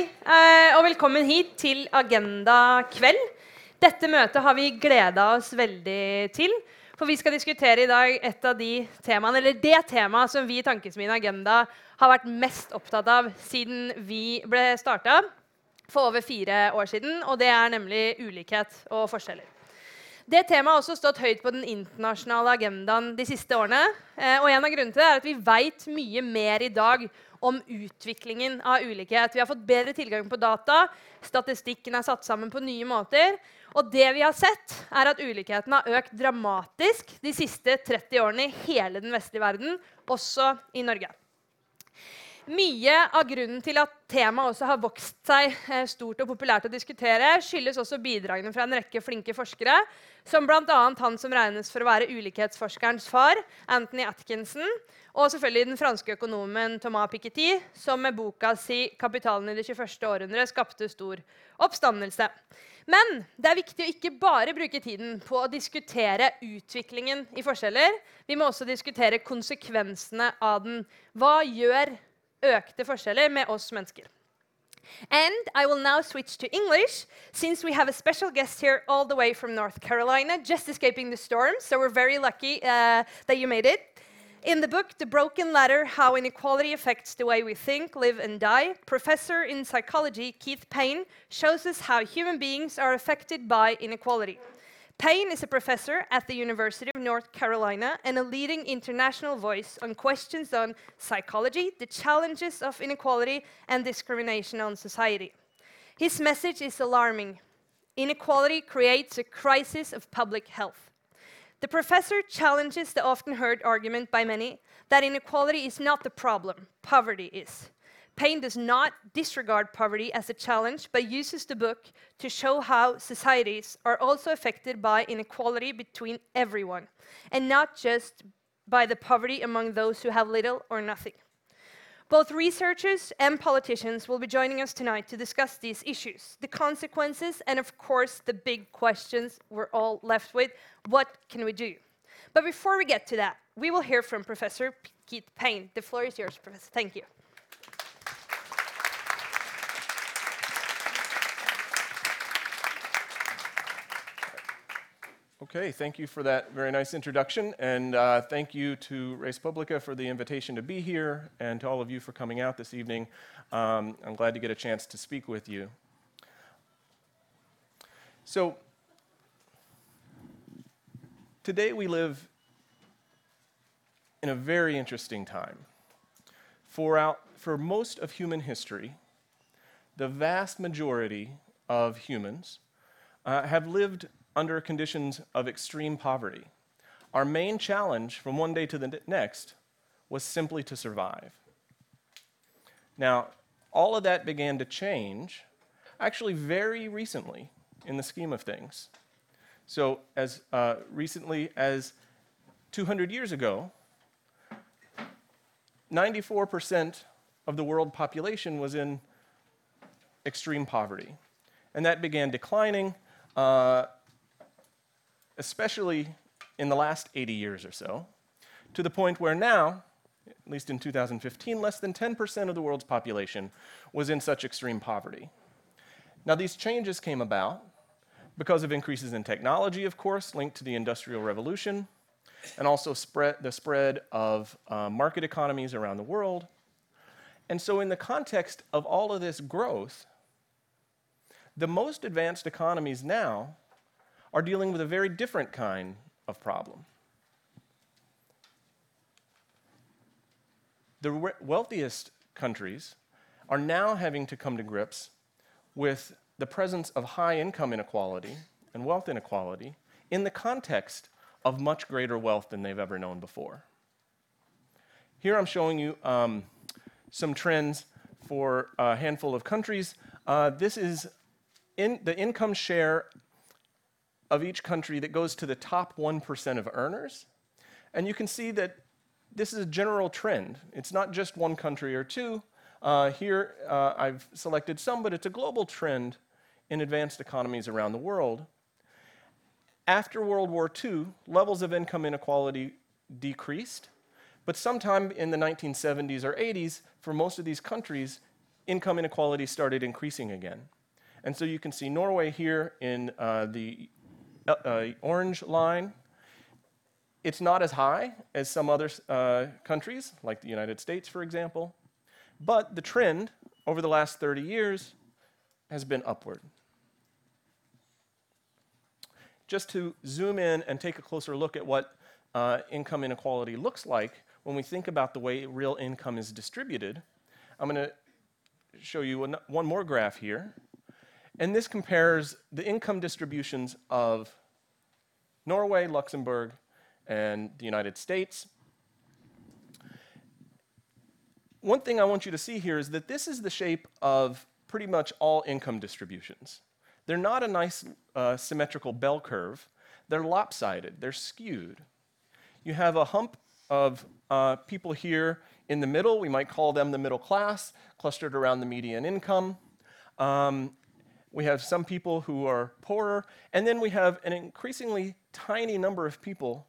Eh, og velkommen hit til Agenda kveld. Dette møtet har vi gleda oss veldig til. For vi skal diskutere i dag et av de temaene, eller det temaet som vi i Tankesmien Agenda har vært mest opptatt av siden vi ble starta for over fire år siden. Og det er nemlig ulikhet og forskjeller. Det temaet har også stått høyt på den internasjonale agendaen de siste årene. Eh, og en av grunnene til det er at vi veit mye mer i dag om utviklingen av ulikhet. Vi har fått bedre tilgang på data, statistikken er satt sammen på nye måter. Og det vi har sett, er at ulikheten har økt dramatisk de siste 30 årene i hele den vestlige verden, også i Norge. Mye av grunnen til at temaet også har vokst seg eh, stort og populært å diskutere, skyldes også bidragene fra en rekke flinke forskere, som bl.a. han som regnes for å være ulikhetsforskerens far, Anthony Atkinson, og selvfølgelig den franske økonomen Thomas Piketty, som med boka si 'Kapitalen i det 21. århundre' skapte stor oppstandelse. Men det er viktig å ikke bare bruke tiden på å diskutere utviklingen i forskjeller. Vi må også diskutere konsekvensene av den. Hva gjør økte forskjeller med oss mennesker. And I will now switch to English since we have a special guest here all the way from North Carolina, just escaping the storm. So we're very lucky uh, that you made it. In the book, The Broken Ladder How Inequality Affects the Way We Think, Live, and Die, professor in psychology Keith Payne shows us how human beings are affected by inequality. Payne is a professor at the University of North Carolina and a leading international voice on questions on psychology, the challenges of inequality, and discrimination on society. His message is alarming. Inequality creates a crisis of public health. The professor challenges the often heard argument by many that inequality is not the problem, poverty is. Payne does not disregard poverty as a challenge, but uses the book to show how societies are also affected by inequality between everyone, and not just by the poverty among those who have little or nothing. Both researchers and politicians will be joining us tonight to discuss these issues, the consequences, and of course, the big questions we're all left with what can we do? But before we get to that, we will hear from Professor Keith Payne. The floor is yours, Professor. Thank you. Okay, thank you for that very nice introduction, and uh, thank you to Res Publica for the invitation to be here, and to all of you for coming out this evening. Um, I'm glad to get a chance to speak with you. So, today we live in a very interesting time. For, out, for most of human history, the vast majority of humans uh, have lived under conditions of extreme poverty. Our main challenge from one day to the next was simply to survive. Now, all of that began to change actually very recently in the scheme of things. So, as uh, recently as 200 years ago, 94% of the world population was in extreme poverty. And that began declining. Uh, especially in the last 80 years or so, to the point where now, at least in 2015, less than 10% of the world's population was in such extreme poverty. Now, these changes came about because of increases in technology, of course, linked to the Industrial Revolution, and also spread, the spread of uh, market economies around the world. And so, in the context of all of this growth, the most advanced economies now are dealing with a very different kind of problem. The wealthiest countries are now having to come to grips with the presence of high income inequality and wealth inequality in the context of much greater wealth than they've ever known before. Here I'm showing you um, some trends for a handful of countries. Uh, this is in the income share of each country that goes to the top 1% of earners. And you can see that this is a general trend. It's not just one country or two. Uh, here uh, I've selected some, but it's a global trend in advanced economies around the world. After World War II, levels of income inequality decreased, but sometime in the 1970s or 80s, for most of these countries, income inequality started increasing again. And so you can see Norway here in uh, the uh, uh, orange line. It's not as high as some other uh, countries, like the United States, for example, but the trend over the last 30 years has been upward. Just to zoom in and take a closer look at what uh, income inequality looks like when we think about the way real income is distributed, I'm going to show you one, one more graph here. And this compares the income distributions of Norway, Luxembourg, and the United States. One thing I want you to see here is that this is the shape of pretty much all income distributions. They're not a nice uh, symmetrical bell curve. They're lopsided, they're skewed. You have a hump of uh, people here in the middle. We might call them the middle class, clustered around the median income. Um, we have some people who are poorer, and then we have an increasingly tiny number of people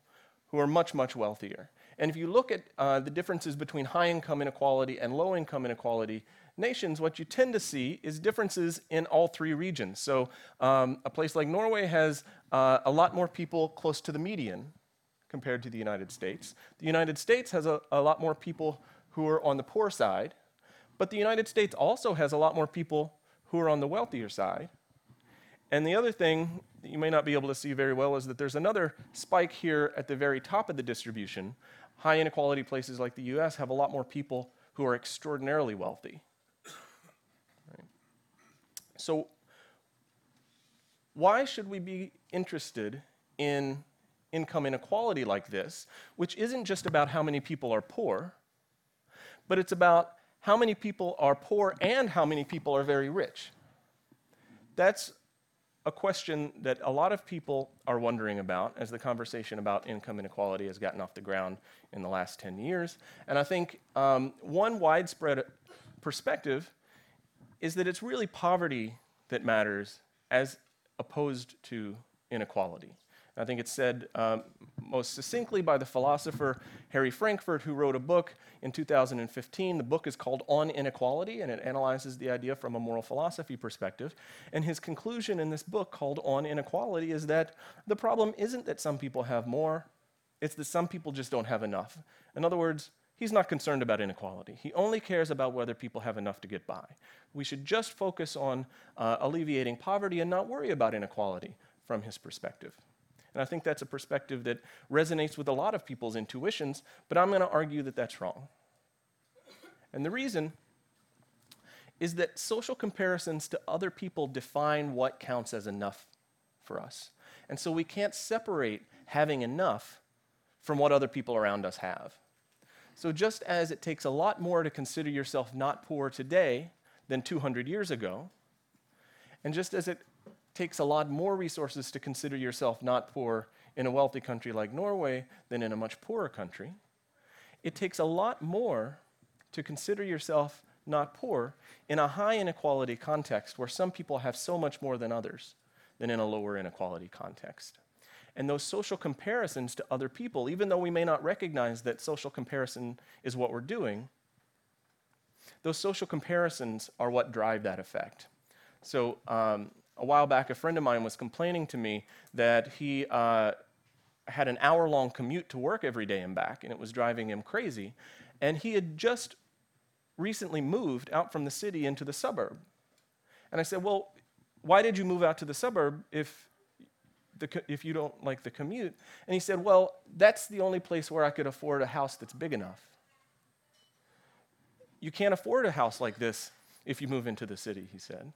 who are much, much wealthier. And if you look at uh, the differences between high income inequality and low income inequality nations, what you tend to see is differences in all three regions. So um, a place like Norway has uh, a lot more people close to the median compared to the United States. The United States has a, a lot more people who are on the poor side, but the United States also has a lot more people who are on the wealthier side. And the other thing that you may not be able to see very well is that there's another spike here at the very top of the distribution. High inequality places like the US have a lot more people who are extraordinarily wealthy. Right. So, why should we be interested in income inequality like this, which isn't just about how many people are poor, but it's about how many people are poor and how many people are very rich. That's a question that a lot of people are wondering about as the conversation about income inequality has gotten off the ground in the last 10 years. And I think um, one widespread perspective is that it's really poverty that matters as opposed to inequality. I think it's said um, most succinctly by the philosopher Harry Frankfurt, who wrote a book in 2015. The book is called On Inequality, and it analyzes the idea from a moral philosophy perspective. And his conclusion in this book, called On Inequality, is that the problem isn't that some people have more, it's that some people just don't have enough. In other words, he's not concerned about inequality. He only cares about whether people have enough to get by. We should just focus on uh, alleviating poverty and not worry about inequality from his perspective. And I think that's a perspective that resonates with a lot of people's intuitions, but I'm going to argue that that's wrong. And the reason is that social comparisons to other people define what counts as enough for us. And so we can't separate having enough from what other people around us have. So just as it takes a lot more to consider yourself not poor today than 200 years ago, and just as it takes a lot more resources to consider yourself not poor in a wealthy country like Norway than in a much poorer country. It takes a lot more to consider yourself not poor in a high inequality context where some people have so much more than others than in a lower inequality context. And those social comparisons to other people, even though we may not recognize that social comparison is what we're doing, those social comparisons are what drive that effect. So, um, a while back, a friend of mine was complaining to me that he uh, had an hour long commute to work every day and back, and it was driving him crazy. And he had just recently moved out from the city into the suburb. And I said, Well, why did you move out to the suburb if, the, if you don't like the commute? And he said, Well, that's the only place where I could afford a house that's big enough. You can't afford a house like this if you move into the city, he said.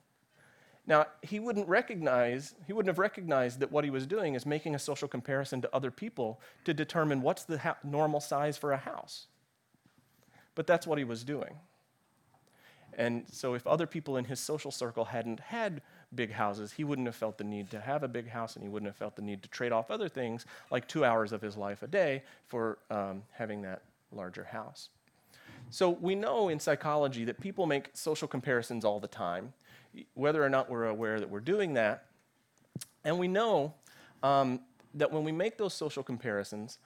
Now, he wouldn't recognize, he wouldn't have recognized that what he was doing is making a social comparison to other people to determine what's the ha- normal size for a house. But that's what he was doing. And so, if other people in his social circle hadn't had big houses, he wouldn't have felt the need to have a big house and he wouldn't have felt the need to trade off other things like two hours of his life a day for um, having that larger house. So, we know in psychology that people make social comparisons all the time whether or not we're aware that we're doing that. And we know um, that when we make those social comparisons,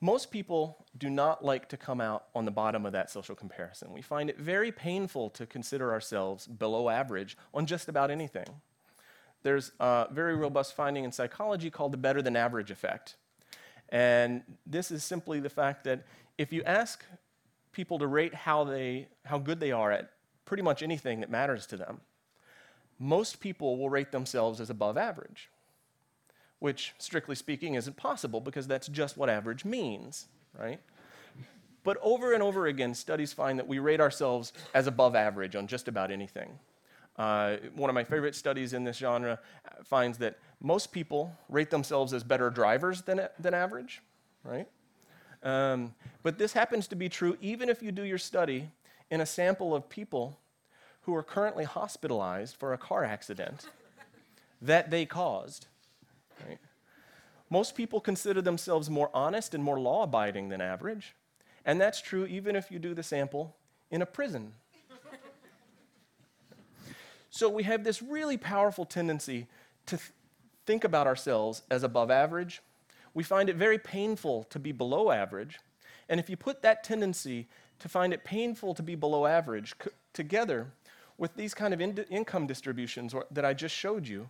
most people do not like to come out on the bottom of that social comparison. We find it very painful to consider ourselves below average on just about anything. There's a very robust finding in psychology called the better than average effect. And this is simply the fact that if you ask people to rate how, they, how good they are at pretty much anything that matters to them, most people will rate themselves as above average, which, strictly speaking, isn't possible because that's just what average means, right? But over and over again, studies find that we rate ourselves as above average on just about anything. Uh, one of my favorite studies in this genre finds that most people rate themselves as better drivers than, than average, right? Um, but this happens to be true even if you do your study in a sample of people who are currently hospitalized for a car accident that they caused. Right? Most people consider themselves more honest and more law abiding than average, and that's true even if you do the sample in a prison. so we have this really powerful tendency to th- think about ourselves as above average. We find it very painful to be below average. And if you put that tendency to find it painful to be below average c- together with these kind of in- income distributions that I just showed you,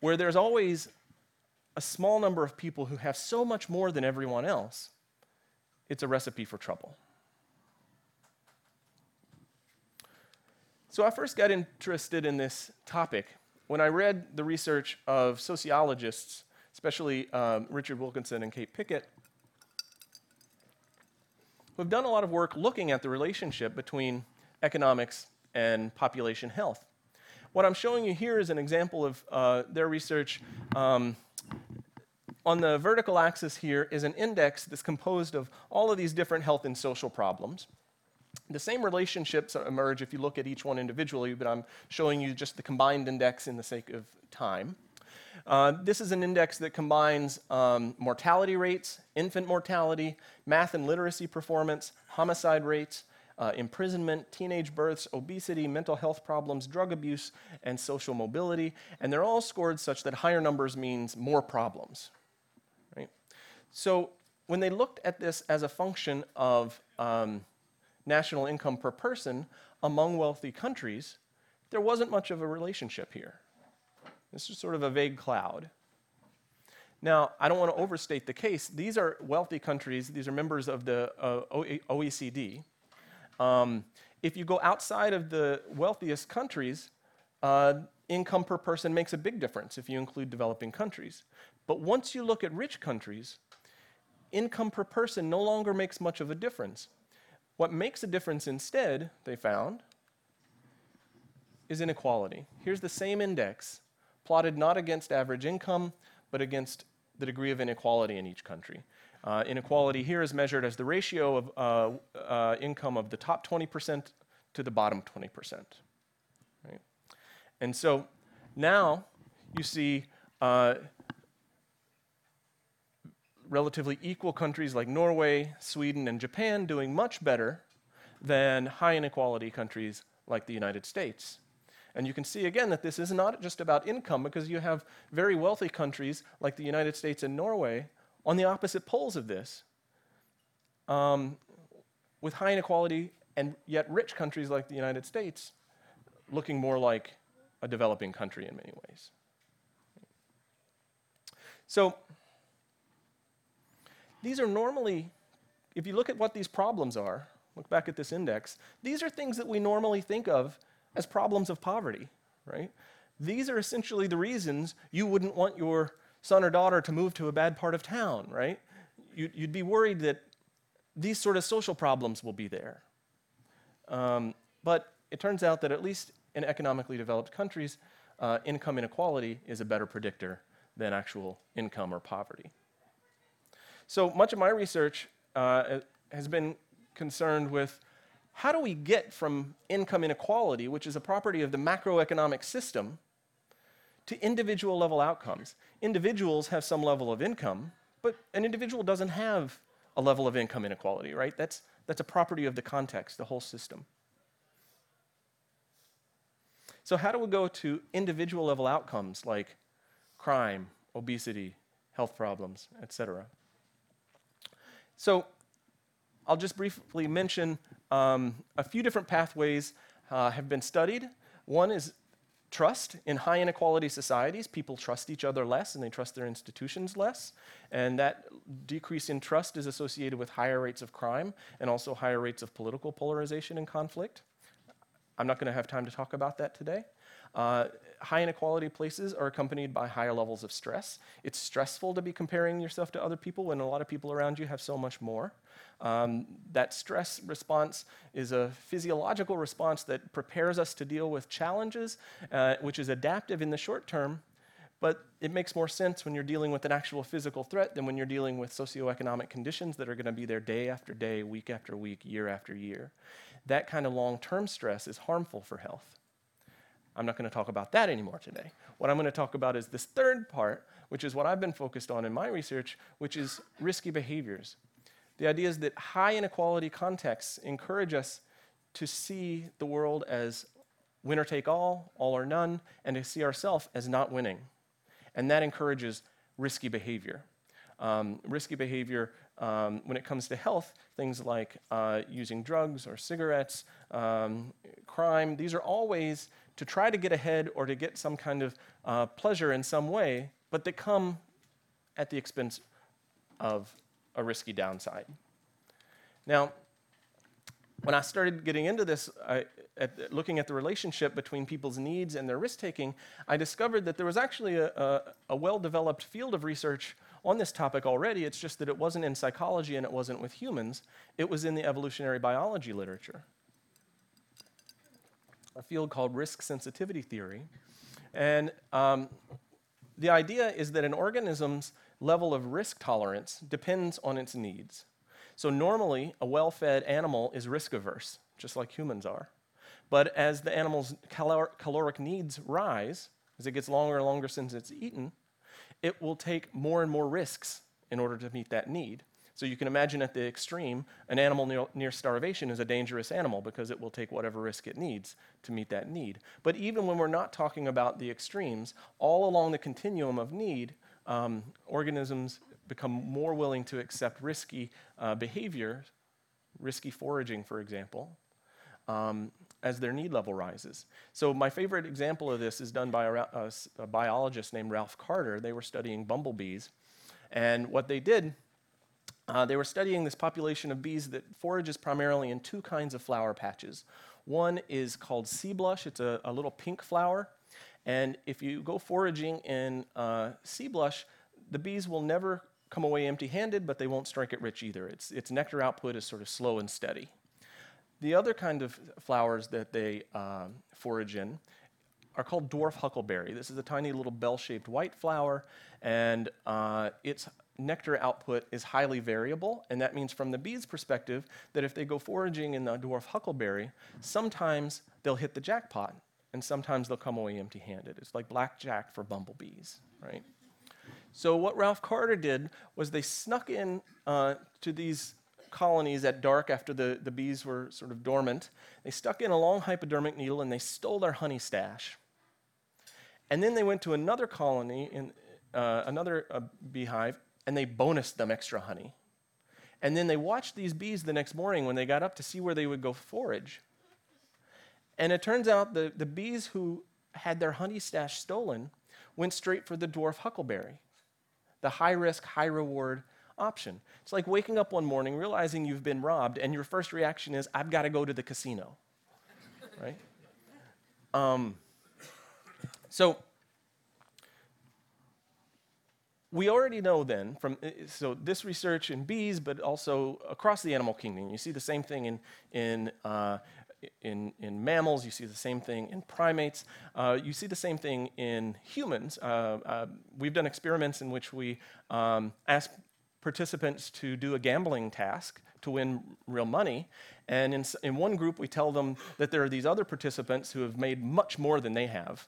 where there's always a small number of people who have so much more than everyone else, it's a recipe for trouble. So I first got interested in this topic when I read the research of sociologists, especially um, Richard Wilkinson and Kate Pickett, who have done a lot of work looking at the relationship between economics and population health. What I'm showing you here is an example of uh, their research. Um, on the vertical axis here is an index that's composed of all of these different health and social problems. The same relationships emerge if you look at each one individually, but I'm showing you just the combined index in the sake of time. Uh, this is an index that combines um, mortality rates, infant mortality, math and literacy performance, homicide rates, uh, imprisonment, teenage births, obesity, mental health problems, drug abuse, and social mobility. And they're all scored such that higher numbers means more problems. Right? So when they looked at this as a function of um, national income per person among wealthy countries, there wasn't much of a relationship here. This is sort of a vague cloud. Now, I don't want to overstate the case. These are wealthy countries, these are members of the uh, OECD. Um, if you go outside of the wealthiest countries, uh, income per person makes a big difference if you include developing countries. But once you look at rich countries, income per person no longer makes much of a difference. What makes a difference instead, they found, is inequality. Here's the same index, plotted not against average income, but against the degree of inequality in each country. Uh, inequality here is measured as the ratio of uh, uh, income of the top 20% to the bottom 20%. Right? And so now you see uh, relatively equal countries like Norway, Sweden, and Japan doing much better than high inequality countries like the United States. And you can see again that this is not just about income because you have very wealthy countries like the United States and Norway on the opposite poles of this, um, with high inequality and yet rich countries like the United States looking more like a developing country in many ways. So, these are normally, if you look at what these problems are, look back at this index, these are things that we normally think of as problems of poverty, right? These are essentially the reasons you wouldn't want your son or daughter to move to a bad part of town, right? You'd, be worried that these sort of social problems will be there. Um, but it turns out that at least in economically developed countries, uh, income inequality is a better predictor than actual income or poverty. So much of my research uh, has been concerned with how do we get from income inequality, which is a property of the macroeconomic system, to individual level outcomes. Individuals have some level of income, but an individual doesn't have a level of income inequality, right? That's, that's a property of the context, the whole system. So, how do we go to individual level outcomes like crime, obesity, health problems, etc.? So I'll just briefly mention um, a few different pathways uh, have been studied. One is trust. In high inequality societies, people trust each other less and they trust their institutions less. And that decrease in trust is associated with higher rates of crime and also higher rates of political polarization and conflict. I'm not going to have time to talk about that today. Uh, high inequality places are accompanied by higher levels of stress. It's stressful to be comparing yourself to other people when a lot of people around you have so much more. Um, that stress response is a physiological response that prepares us to deal with challenges, uh, which is adaptive in the short term, but it makes more sense when you're dealing with an actual physical threat than when you're dealing with socioeconomic conditions that are going to be there day after day, week after week, year after year. That kind of long term stress is harmful for health. I'm not going to talk about that anymore today. What I'm going to talk about is this third part, which is what I've been focused on in my research, which is risky behaviors. The idea is that high inequality contexts encourage us to see the world as winner take all, all or none, and to see ourselves as not winning. And that encourages risky behavior. Um, risky behavior um, when it comes to health, things like uh, using drugs or cigarettes, um, crime, these are all ways to try to get ahead or to get some kind of uh, pleasure in some way, but they come at the expense of a risky downside. Now, when I started getting into this, I, at, looking at the relationship between people's needs and their risk taking, I discovered that there was actually a, a, a well developed field of research on this topic already. It's just that it wasn't in psychology and it wasn't with humans, it was in the evolutionary biology literature a field called risk sensitivity theory. And um, the idea is that an organism's level of risk tolerance depends on its needs. So, normally, a well fed animal is risk averse, just like humans are. But as the animal's calor- caloric needs rise, as it gets longer and longer since it's eaten, it will take more and more risks in order to meet that need. So you can imagine at the extreme, an animal near, near, starvation is a dangerous animal because it will take whatever risk it needs to meet that need. But even when we're not talking about the extremes, all along the continuum of need, um, organisms become more willing to accept risky uh, behavior, risky foraging, for example, um, as their need level rises. So, my favorite example of this is done by a, a, a biologist named Ralph Cartar. They were studying bumblebees. And what they did uh, they were studying this population of bees that forages primarily in two kinds of flower patches. One is called sea blush, it's a, a little pink flower. And if you go foraging in uh, sea blush, the bees will never come away empty handed, but they won't strike it rich either. Its, its nectar output is sort of slow and steady. The other kind of flowers that they uh, forage in are called dwarf huckleberry. This is a tiny little bell shaped white flower, and uh, its nectar output is highly variable, and that means from the bees' perspective that if they go foraging in the dwarf huckleberry, sometimes they'll hit the jackpot, and sometimes they'll come away empty handed. It's like blackjack for bumblebees, right? So, what Ralph Cartar did was they snuck in uh, to these colonies at dark after the, the bees were sort of dormant. They stuck in a long hypodermic needle and they stole their honey stash. And then they went to another colony, in uh, another uh, beehive, and they bonused them extra honey. And then they watched these bees the next morning when they got up to see where they would go forage. And it turns out the, the bees who had their honey stash stolen went straight for the dwarf huckleberry, the high risk, high reward option. It's like waking up one morning, realizing you've been robbed, and your first reaction is, I've got to go to the casino. right? Um, so, we already know then from so this research in bees, but also across the animal kingdom. You see the same thing in in uh, in, in mammals. You see the same thing in primates. Uh, you see the same thing in humans. Uh, uh we've done experiments in which we um, ask participants to do a gambling task to win real money. And in, in one group, we tell them that there are these other participants who have made much more than they have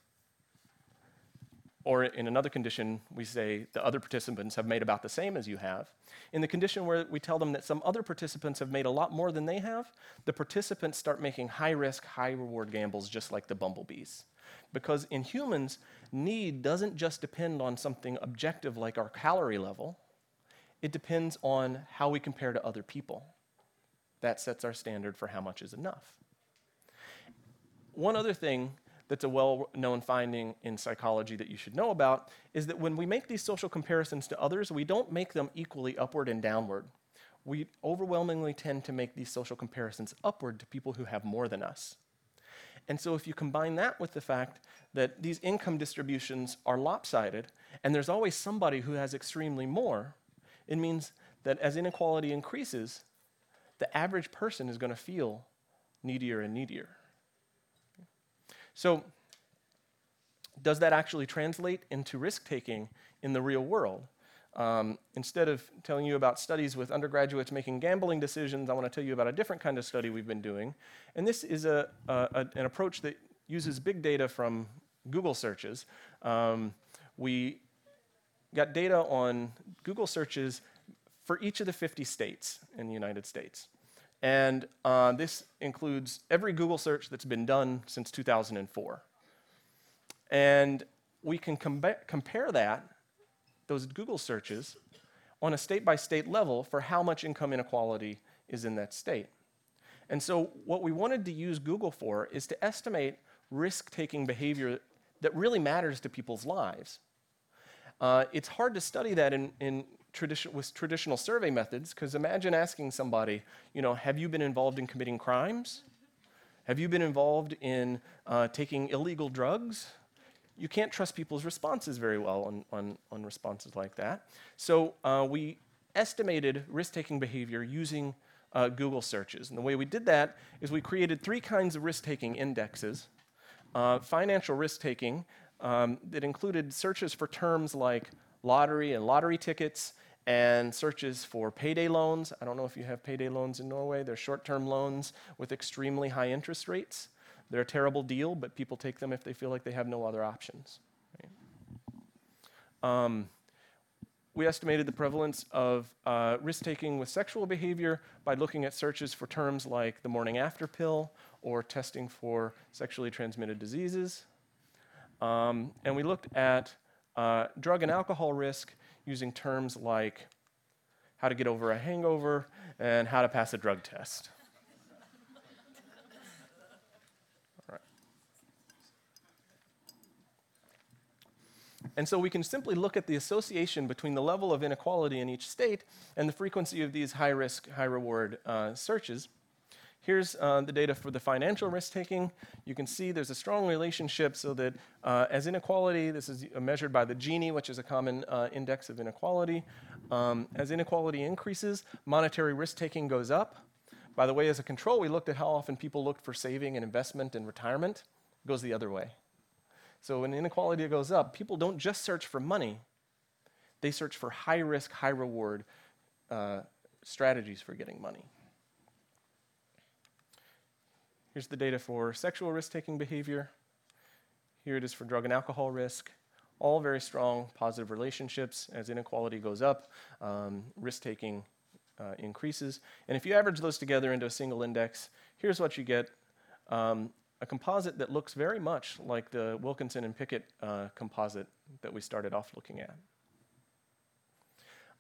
or in another condition, we say the other participants have made about the same as you have. In the condition where we tell them that some other participants have made a lot more than they have, the participants start making high risk, high reward gambles just like the bumblebees. Because in humans, need doesn't just depend on something objective like our calorie level, it depends on how we compare to other people. That sets our standard for how much is enough. One other thing that's a well known finding in psychology that you should know about is that when we make these social comparisons to others, we don't make them equally upward and downward. We overwhelmingly tend to make these social comparisons upward to people who have more than us. And so, if you combine that with the fact that these income distributions are lopsided and there's always somebody who has extremely more, it means that as inequality increases, the average person is going to feel needier and needier. So, does that actually translate into risk taking in the real world? Um, instead of telling you about studies with undergraduates making gambling decisions, I want to tell you about a different kind of study we've been doing. And this is a, a, an approach that uses big data from Google searches. Um, we got data on Google searches for each of the 50 states in the United States. And uh, this includes every Google search that's been done since 2004. And we can compare that, those Google searches, on a state by state level for how much income inequality is in that state. And so, what we wanted to use Google for is to estimate risk taking behavior that really matters to people's lives. Uh, it's hard to study that in, in tradition, with traditional survey methods, because imagine asking somebody, you know, have you been involved in committing crimes? Have you been involved in uh, taking illegal drugs? You can't trust people's responses very well on, on, on responses like that. So uh, we estimated risk taking behavior using uh, Google searches. And the way we did that is we created three kinds of risk taking indexes uh, financial risk taking um, that included searches for terms like lottery and lottery tickets, and searches for payday loans. I don't know if you have payday loans in Norway. They're short term loans with extremely high interest rates. They're a terrible deal, but people take them if they feel like they have no other options. Right? Um, we estimated the prevalence of uh, risk taking with sexual behavior by looking at searches for terms like the morning after pill or testing for sexually transmitted diseases. Um, and we looked at uh, drug and alcohol risk using terms like how to get over a hangover and how to pass a drug test. And so we can simply look at the association between the level of inequality in each state and the frequency of these high risk, high reward uh, searches. Here's uh, the data for the financial risk taking. You can see there's a strong relationship so that uh, as inequality, this is measured by the Gini, which is a common uh, index of inequality. Um, as inequality increases, monetary risk taking goes up. By the way, as a control, we looked at how often people looked for saving and investment and retirement. It goes the other way. So when inequality goes up, people don't just search for money, they search for high risk, high reward uh, strategies for getting money. Here's the data for sexual risk taking behavior. Here it is for drug and alcohol risk. All very strong positive relationships. As inequality goes up, um, risk taking uh, increases. And if you average those together into a single index, here's what you get um, a composite that looks very much like the Wilkinson and Pickett uh, composite that we started off looking at.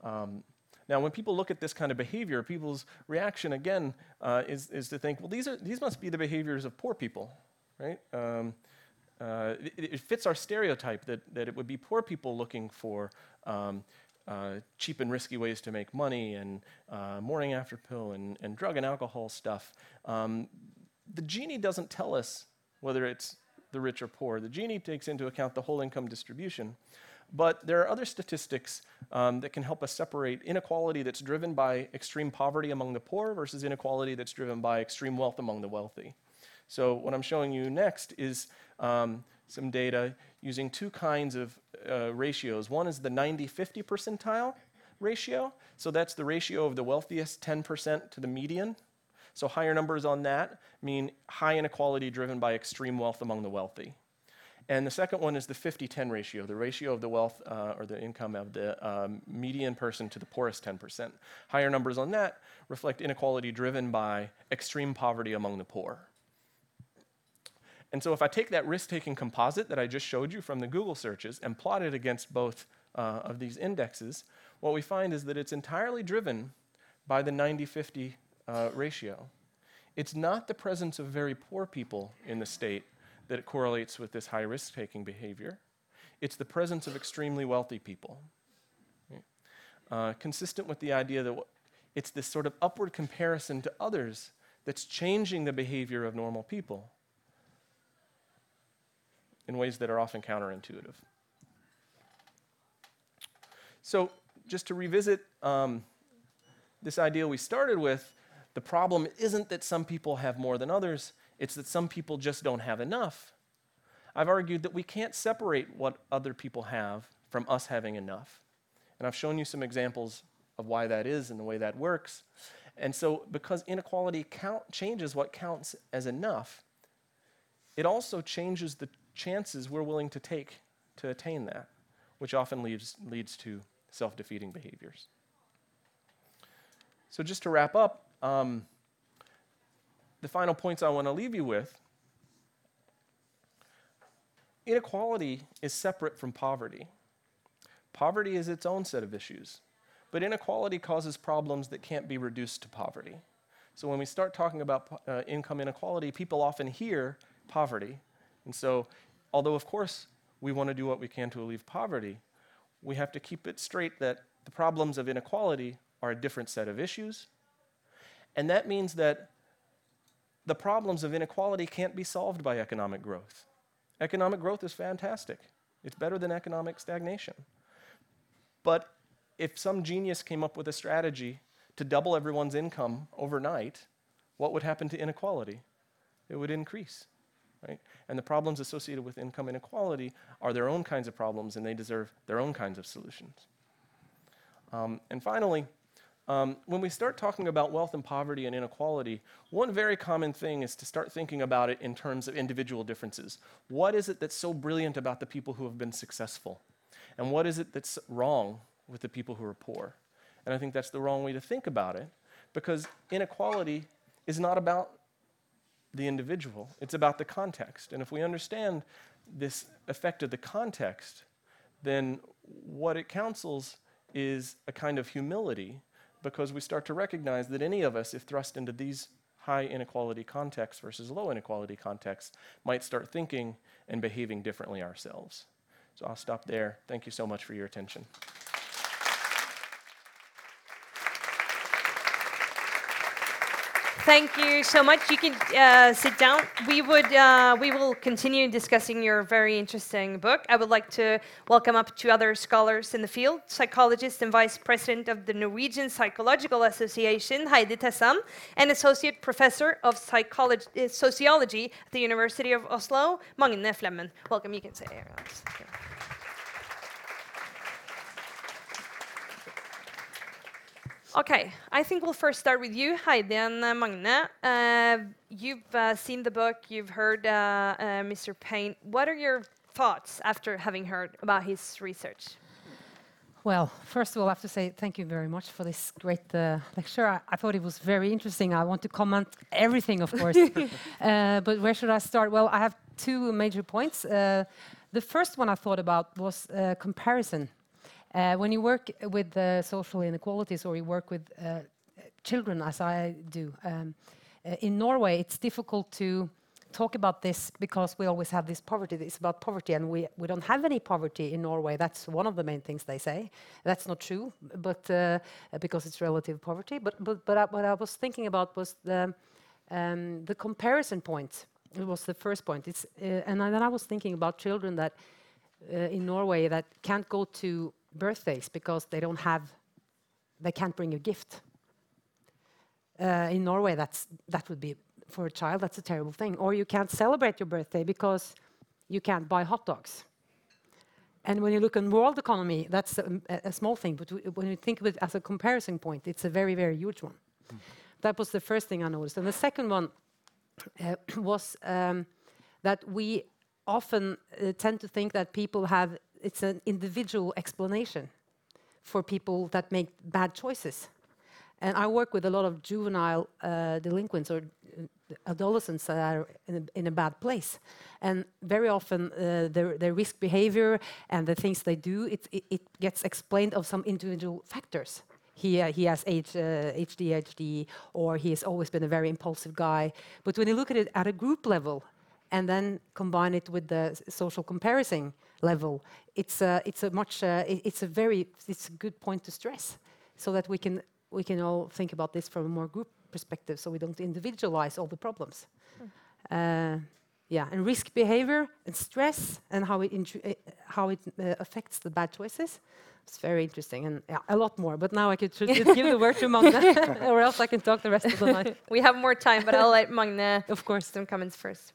Um, now, when people look at this kind of behavior, people's reaction again uh, is, is to think, well, these, are, these must be the behaviors of poor people, right? Um, uh, it, it, fits our stereotype that, that it would be poor people looking for um, uh, cheap and risky ways to make money and uh, morning after pill and, and drug and alcohol stuff. Um, the Gini doesn't tell us whether it's the rich or poor. The Gini takes into account the whole income distribution. But there are other statistics um, that can help us separate inequality that's driven by extreme poverty among the poor versus inequality that's driven by extreme wealth among the wealthy. So, what I'm showing you next is um, some data using two kinds of uh, ratios. One is the 90 50 percentile ratio. So, that's the ratio of the wealthiest 10% to the median. So, higher numbers on that mean high inequality driven by extreme wealth among the wealthy. And the second one is the 50 10 ratio, the ratio of the wealth uh, or the income of the um, median person to the poorest 10%. Higher numbers on that reflect inequality driven by extreme poverty among the poor. And so if I take that risk-taking composite that I just showed you from the Google searches and plot it against both uh, of these indexes, what we find is that it's entirely driven by the 90-50 uh, ratio. It's not the presence of very poor people in the state that it correlates with this high risk-taking behavior. It's the presence of extremely wealthy people. Uh, consistent with the idea that it's this sort of upward comparison to others that's changing the behavior of normal people in ways that are often counterintuitive. So, just to revisit um, this idea we started with, the problem isn't that some people have more than others, it's that some people just don't have enough. I've argued that we can't separate what other people have from us having enough. And I've shown you some examples of why that is and the way that works. And so, because inequality count changes what counts as enough, it also changes the chances we're willing to take to attain that, which often leads, leads to self defeating behaviors. So, just to wrap up, um, the final points I want to leave you with inequality is separate from poverty. Poverty is its own set of issues, but inequality causes problems that can't be reduced to poverty. So, when we start talking about uh, income inequality, people often hear poverty. And so, although, of course, we want to do what we can to alleviate poverty, we have to keep it straight that the problems of inequality are a different set of issues. And that means that the problems of inequality can't be solved by economic growth. Economic growth is fantastic, it's better than economic stagnation. But if some genius came up with a strategy to double everyone's income overnight, what would happen to inequality? It would increase. Right? And the problems associated with income inequality are their own kinds of problems, and they deserve their own kinds of solutions. Um, and finally, um, when we start talking about wealth and poverty and inequality, one very common thing is to start thinking about it in terms of individual differences. What is it that's so brilliant about the people who have been successful? And what is it that's wrong with the people who are poor? And I think that's the wrong way to think about it because inequality is not about the individual, it's about the context. And if we understand this effect of the context, then what it counsels is a kind of humility because we start to recognize that any of us, if thrust into these high inequality contexts versus low inequality contexts, might start thinking and behaving differently ourselves. So I'll stop there. Thank you so much for your attention. Thank you so much. You can uh, sit down. We would uh, we will continue discussing your very interesting book. I would like to welcome up two other scholars in the field: psychologist and vice president of the Norwegian Psychological Association, Heidi Tessam, and associate professor of psychology, uh, sociology at the University of Oslo, Magne Flemmen. Welcome. You can sit here. Okay, I think we'll first start with you, Heidi and uh, Magne. Uh, you've uh, seen the book, you've heard uh, uh, Mr. Payne. What are your thoughts after having heard about his research? Well, first of all, I have to say thank you very much for this great uh, lecture. I, I, thought it was very interesting. I want to comment everything, of course. but where should I start? Well, I have two major points. the first one I thought about was comparison when you work with uh, social inequalities or you work with uh, children, as I do, um, uh, in Norway, it's difficult to talk about this because we always have this poverty. It's about poverty, and we, we don't have any poverty in Norway. That's one of the main things they say. That's not true, but uh, because it's relative poverty. But, but, but I, what I was thinking about was the, um, the comparison point. It was the first point. It's, uh, and then I was thinking about children that in Norway that can't go to birthdays because they don't have, they can't bring a gift. Uh, in Norway, that's, that would be, for a child, that's a terrible thing. Or you can't celebrate your birthday because you can't buy hot dogs. And when you look at world economy, that's a, a small thing, but when you think of it as a comparison point, it's a very, very huge one. Mm. That was the first thing I noticed. And the second one uh, was um, that we often uh, tend to think that people have it's an individual explanation for people that make bad choices. And I work with a lot of juvenile uh, delinquents or adolescents that are in a, in a bad place. And very often, uh, their, their risk behavior and the things they do, it, it, it gets explained of some individual factors. He, uh, he has H, uh, ADHD, or he has always been a very impulsive guy. But when you look at it at a group level, and then combine it with the social comparison level, it's a, it's a much, uh, it's a very, it's a good point to stress, so that we can we can all think about this from a more group perspective, so we don't individualize all the problems. Mm. Uh, yeah, and risk behavior and stress and how it uh, how it uh, affects the bad choices. It's very interesting and yeah, a lot more. But now I could give the word to Magne, or else I can talk the rest of the night. we have more time, but I'll let Magne, of course, some comments first.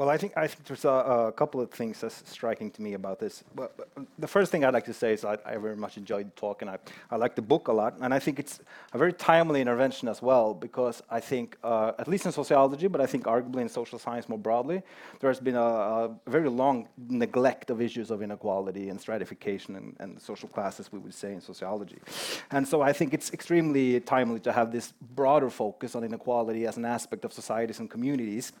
Well, I think I think there's a, a, couple of things that's striking to me about this. Well, the first thing I'd like to say is I, I very much enjoyed the talk, and I, I like the book a lot, and I think it's a very timely intervention as well because I think, uh, at least in sociology, but I think arguably in social science more broadly, there has been a, a very long neglect of issues of inequality and stratification and, and social classes, we would say in sociology, and so I think it's extremely timely to have this broader focus on inequality as an aspect of societies and communities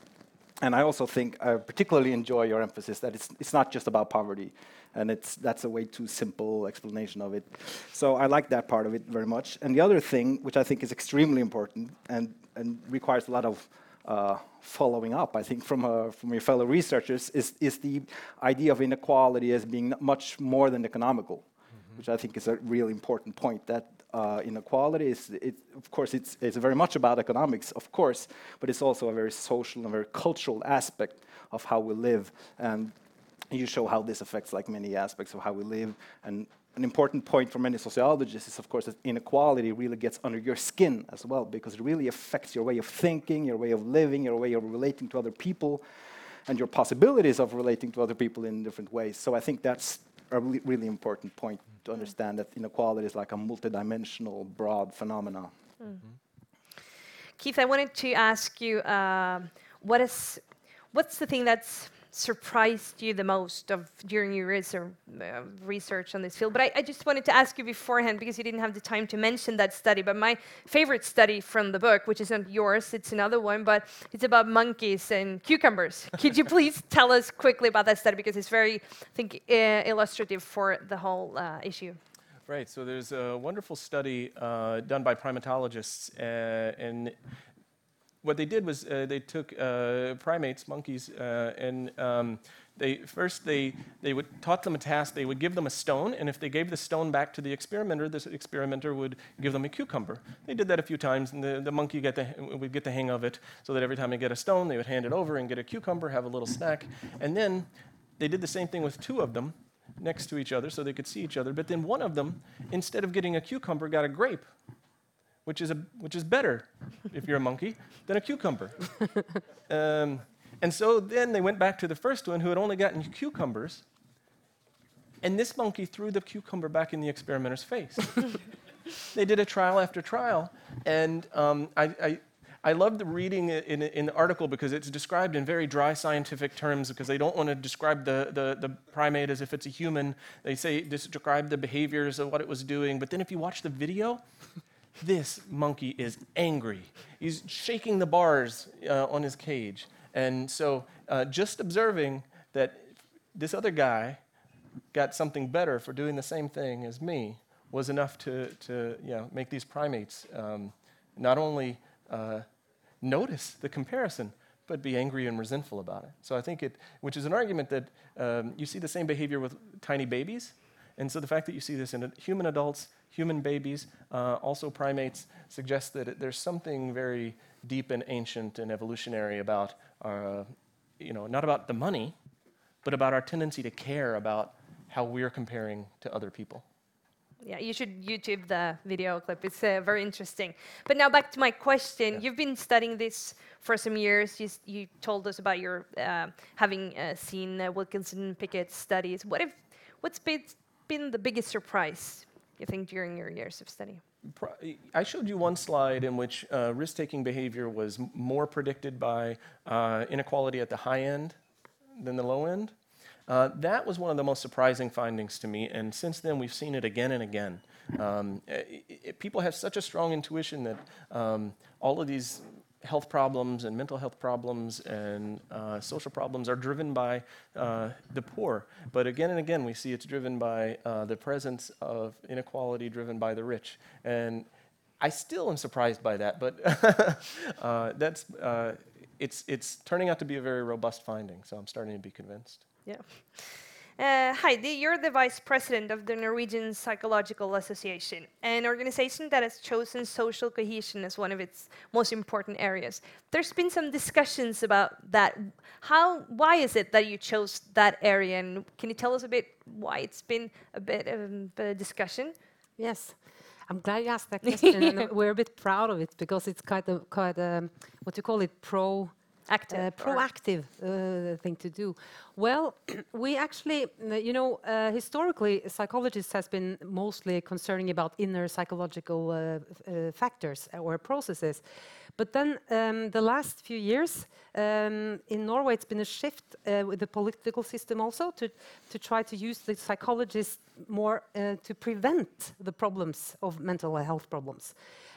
and I also think I particularly enjoy your emphasis that it's, it's not just about poverty, and it's, that's a way too simple explanation of it. So I like that part of it very much. And the other thing, which I think is extremely important and, and requires a lot of uh, following up, I think, from, uh, from your fellow researchers, is, is the idea of inequality as being much more than economical, mm -hmm. which I think is a really important point. That uh, inequality. Is, it, of course, it's, it's very much about economics, of course, but it's also a very social and very cultural aspect of how we live. And you show how this affects like many aspects of how we live. And an important point for many sociologists is, of course, that inequality really gets under your skin as well, because it really affects your way of thinking, your way of living, your way of relating to other people, and your possibilities of relating to other people in different ways. So I think that's a really, really important point to understand that inequality is like a multidimensional, broad phenomena. Mm -hmm. Keith, I wanted to ask you, uh, what is, what's the thing that's surprised you the most of during your research, uh, research on this field? But I, I, just wanted to ask you beforehand because you didn't have the time to mention that study. But my favorite study from the book, which isn't yours, it's another one, but it's about monkeys and cucumbers. Could you please tell us quickly about that study because it's very, I think, uh, illustrative for the whole uh, issue. Right. So there's a wonderful study uh, done by primatologists, uh, and what they did was uh, they took uh, primates, monkeys, uh, and um, they first they they would taught them a task. They would give them a stone, and if they gave the stone back to the experimenter, the experimenter would give them a cucumber. They did that a few times, and the, the monkey the, would get the hang of it, so that every time they get a stone, they would hand it over and get a cucumber, have a little snack, and then they did the same thing with two of them next to each other, so they could see each other. But then one of them, instead of getting a cucumber, got a grape which is, a, which is better, if you're a monkey, than a cucumber. um, and so then they went back to the first one who had only gotten cucumbers, and this monkey threw the cucumber back in the experimenter's face. they did a trial after trial, and um, I, I, I loved reading in, in the article because it's described in very dry scientific terms because they don't want to describe the, the, the, primate as if it's a human. They say describe the behaviors of what it was doing, but then if you watch the video, this monkey is angry. He's shaking the bars uh, on his cage. And so, uh, just observing that this other guy got something better for doing the same thing as me was enough to, to make these primates um, not only uh, notice the comparison, but be angry and resentful about it. So I think it, which is an argument that um, you see the same behavior with tiny babies. And so the fact that you see this in human adults human babies, uh, also primates, suggests that it, there's something very deep and ancient and evolutionary about our, uh, you know, not about the money, but about our tendency to care about how we're comparing to other people. Yeah, you should YouTube the video clip. It's uh, very interesting. But now back to my question. Yeah. You've been studying this for some years. You, you told us about your uh, having uh, seen uh, Wilkinson Pickett's studies. What if, what's been, been the biggest surprise you think, during your years of study? I showed you one slide in which uh, risk taking behavior was more predicted by uh, inequality at the high end than the low end. Uh, that was one of the most surprising findings to me, and since then we've seen it again and again. Um, it, it, people have such a strong intuition that um, all of these health problems and mental health problems and uh, social problems are driven by uh, the poor. But again and again, we see it's driven by uh, the presence of inequality driven by the rich. And I still am surprised by that, but uh, that's, uh, it's, it's turning out to be a very robust finding, so I'm starting to be convinced. Yeah. Uh, Heidi, you're the vice president of the Norwegian Psychological Association, an organization that has chosen social cohesion as one of its most important areas. There's been some discussions about that. How, why is it that you chose that area, and can you tell us a bit why it's been a bit of a discussion? Yes. I'm glad you asked that question, and we're a bit proud of it because it's quite a, quite a, what you call it, pro Active. uh, proactive uh, thing to do. Well, we actually, uh, you know, uh, historically, psychologists has been mostly concerning about inner psychological uh, uh, factors or processes. But then um, the last few years um, in Norway, it's been a shift uh, with the political system also to, to try to use the psychologists more uh, to prevent the problems of mental health problems.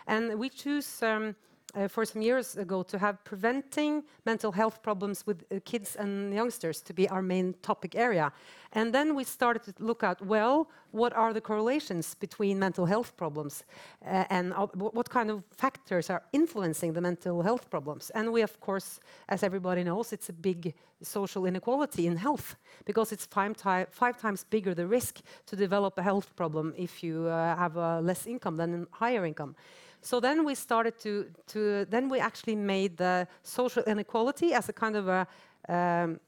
And we choose um, uh, for some years ago to have preventing mental health problems with uh, kids and youngsters to be our main topic area. And then we started to look at, well, what are the correlations between mental health problems uh, and uh, what kind of factors are influencing the mental health problems? And we, of course, as everybody knows, it's a big social inequality in health because it's five, ti- five times bigger the risk to develop a health problem if you uh, have uh, less income than a higher income. So then we started to, to then we actually made the social inequality as a kind of a um,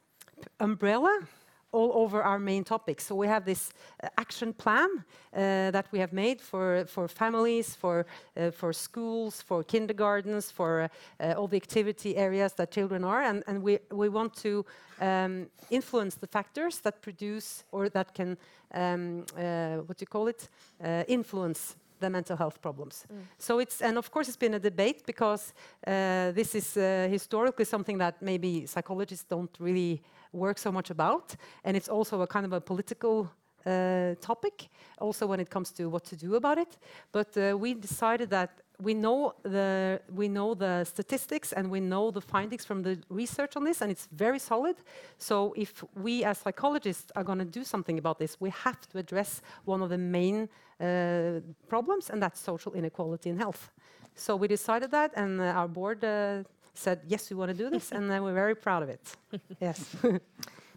umbrella all over our main topics. So we have this uh, action plan uh, that we have made for, for families, for, uh, for schools, for kindergartens, for uh, all the activity areas that children are. And, and we, we want to um, influence the factors that produce or that can, um, uh, what do you call it, uh, influence the mental health problems. So it's and of course it's been a debate because uh, this is uh, historically something that maybe psychologists don't really work so much about, and it's also a kind of a political. Uh, topic also when it comes to what to do about it but uh, we decided that we know the we know the statistics and we know the findings from the research on this and it's very solid so if we as psychologists are going to do something about this we have to address one of the main problems and that's social inequality in health so we decided that and uh, our board uh, said yes we want to do this and uh, we're very proud of it yes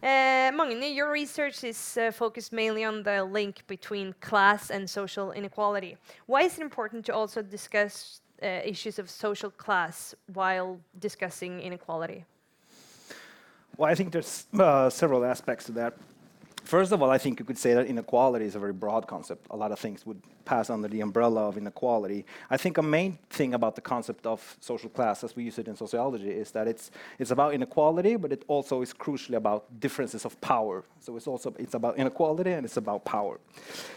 Uh, Magne, your research is uh, focused mainly on the link between class and social inequality. Why is it important to also discuss uh, issues of social class while discussing inequality? Well, I think there's uh, several aspects to that. First of all, I think you could say that inequality is a very broad concept. A lot of things would pass under the umbrella of inequality. I think a main thing about the concept of social class, as we use it in sociology, is that it's it's about inequality, but it also is crucially about differences of power. So it's also it's about inequality and it's about power.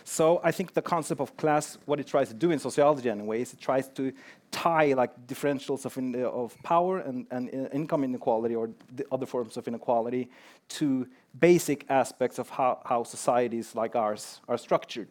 So I think the concept of class, what it tries to do in sociology, anyway, is it tries to tie like differentials of, in, of power and, and i- income inequality or the other forms of inequality to basic aspects of how, how societies like ours are structured.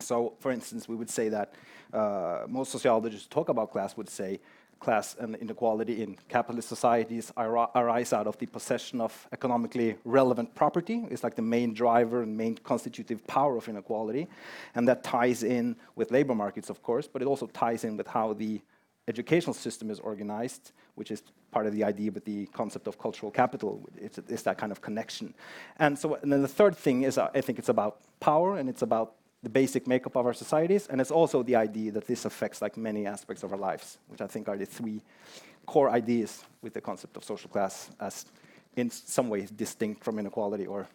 So, for instance, we would say that uh, most sociologists talk about class would say class and inequality in capitalist societies ari- arise out of the possession of economically relevant property. It's like the main driver and main constitutive power of inequality. And that ties in with labor markets, of course, but it also ties in with how the educational system is organized, which is part of the idea with the concept of cultural capital. It's, it's that kind of connection. And so, and then the third thing is, uh, I think it's about power and it's about the basic makeup of our societies, and it's also the idea that this affects like many aspects of our lives, which I think are the three core ideas with the concept of social class as in some ways distinct from inequality or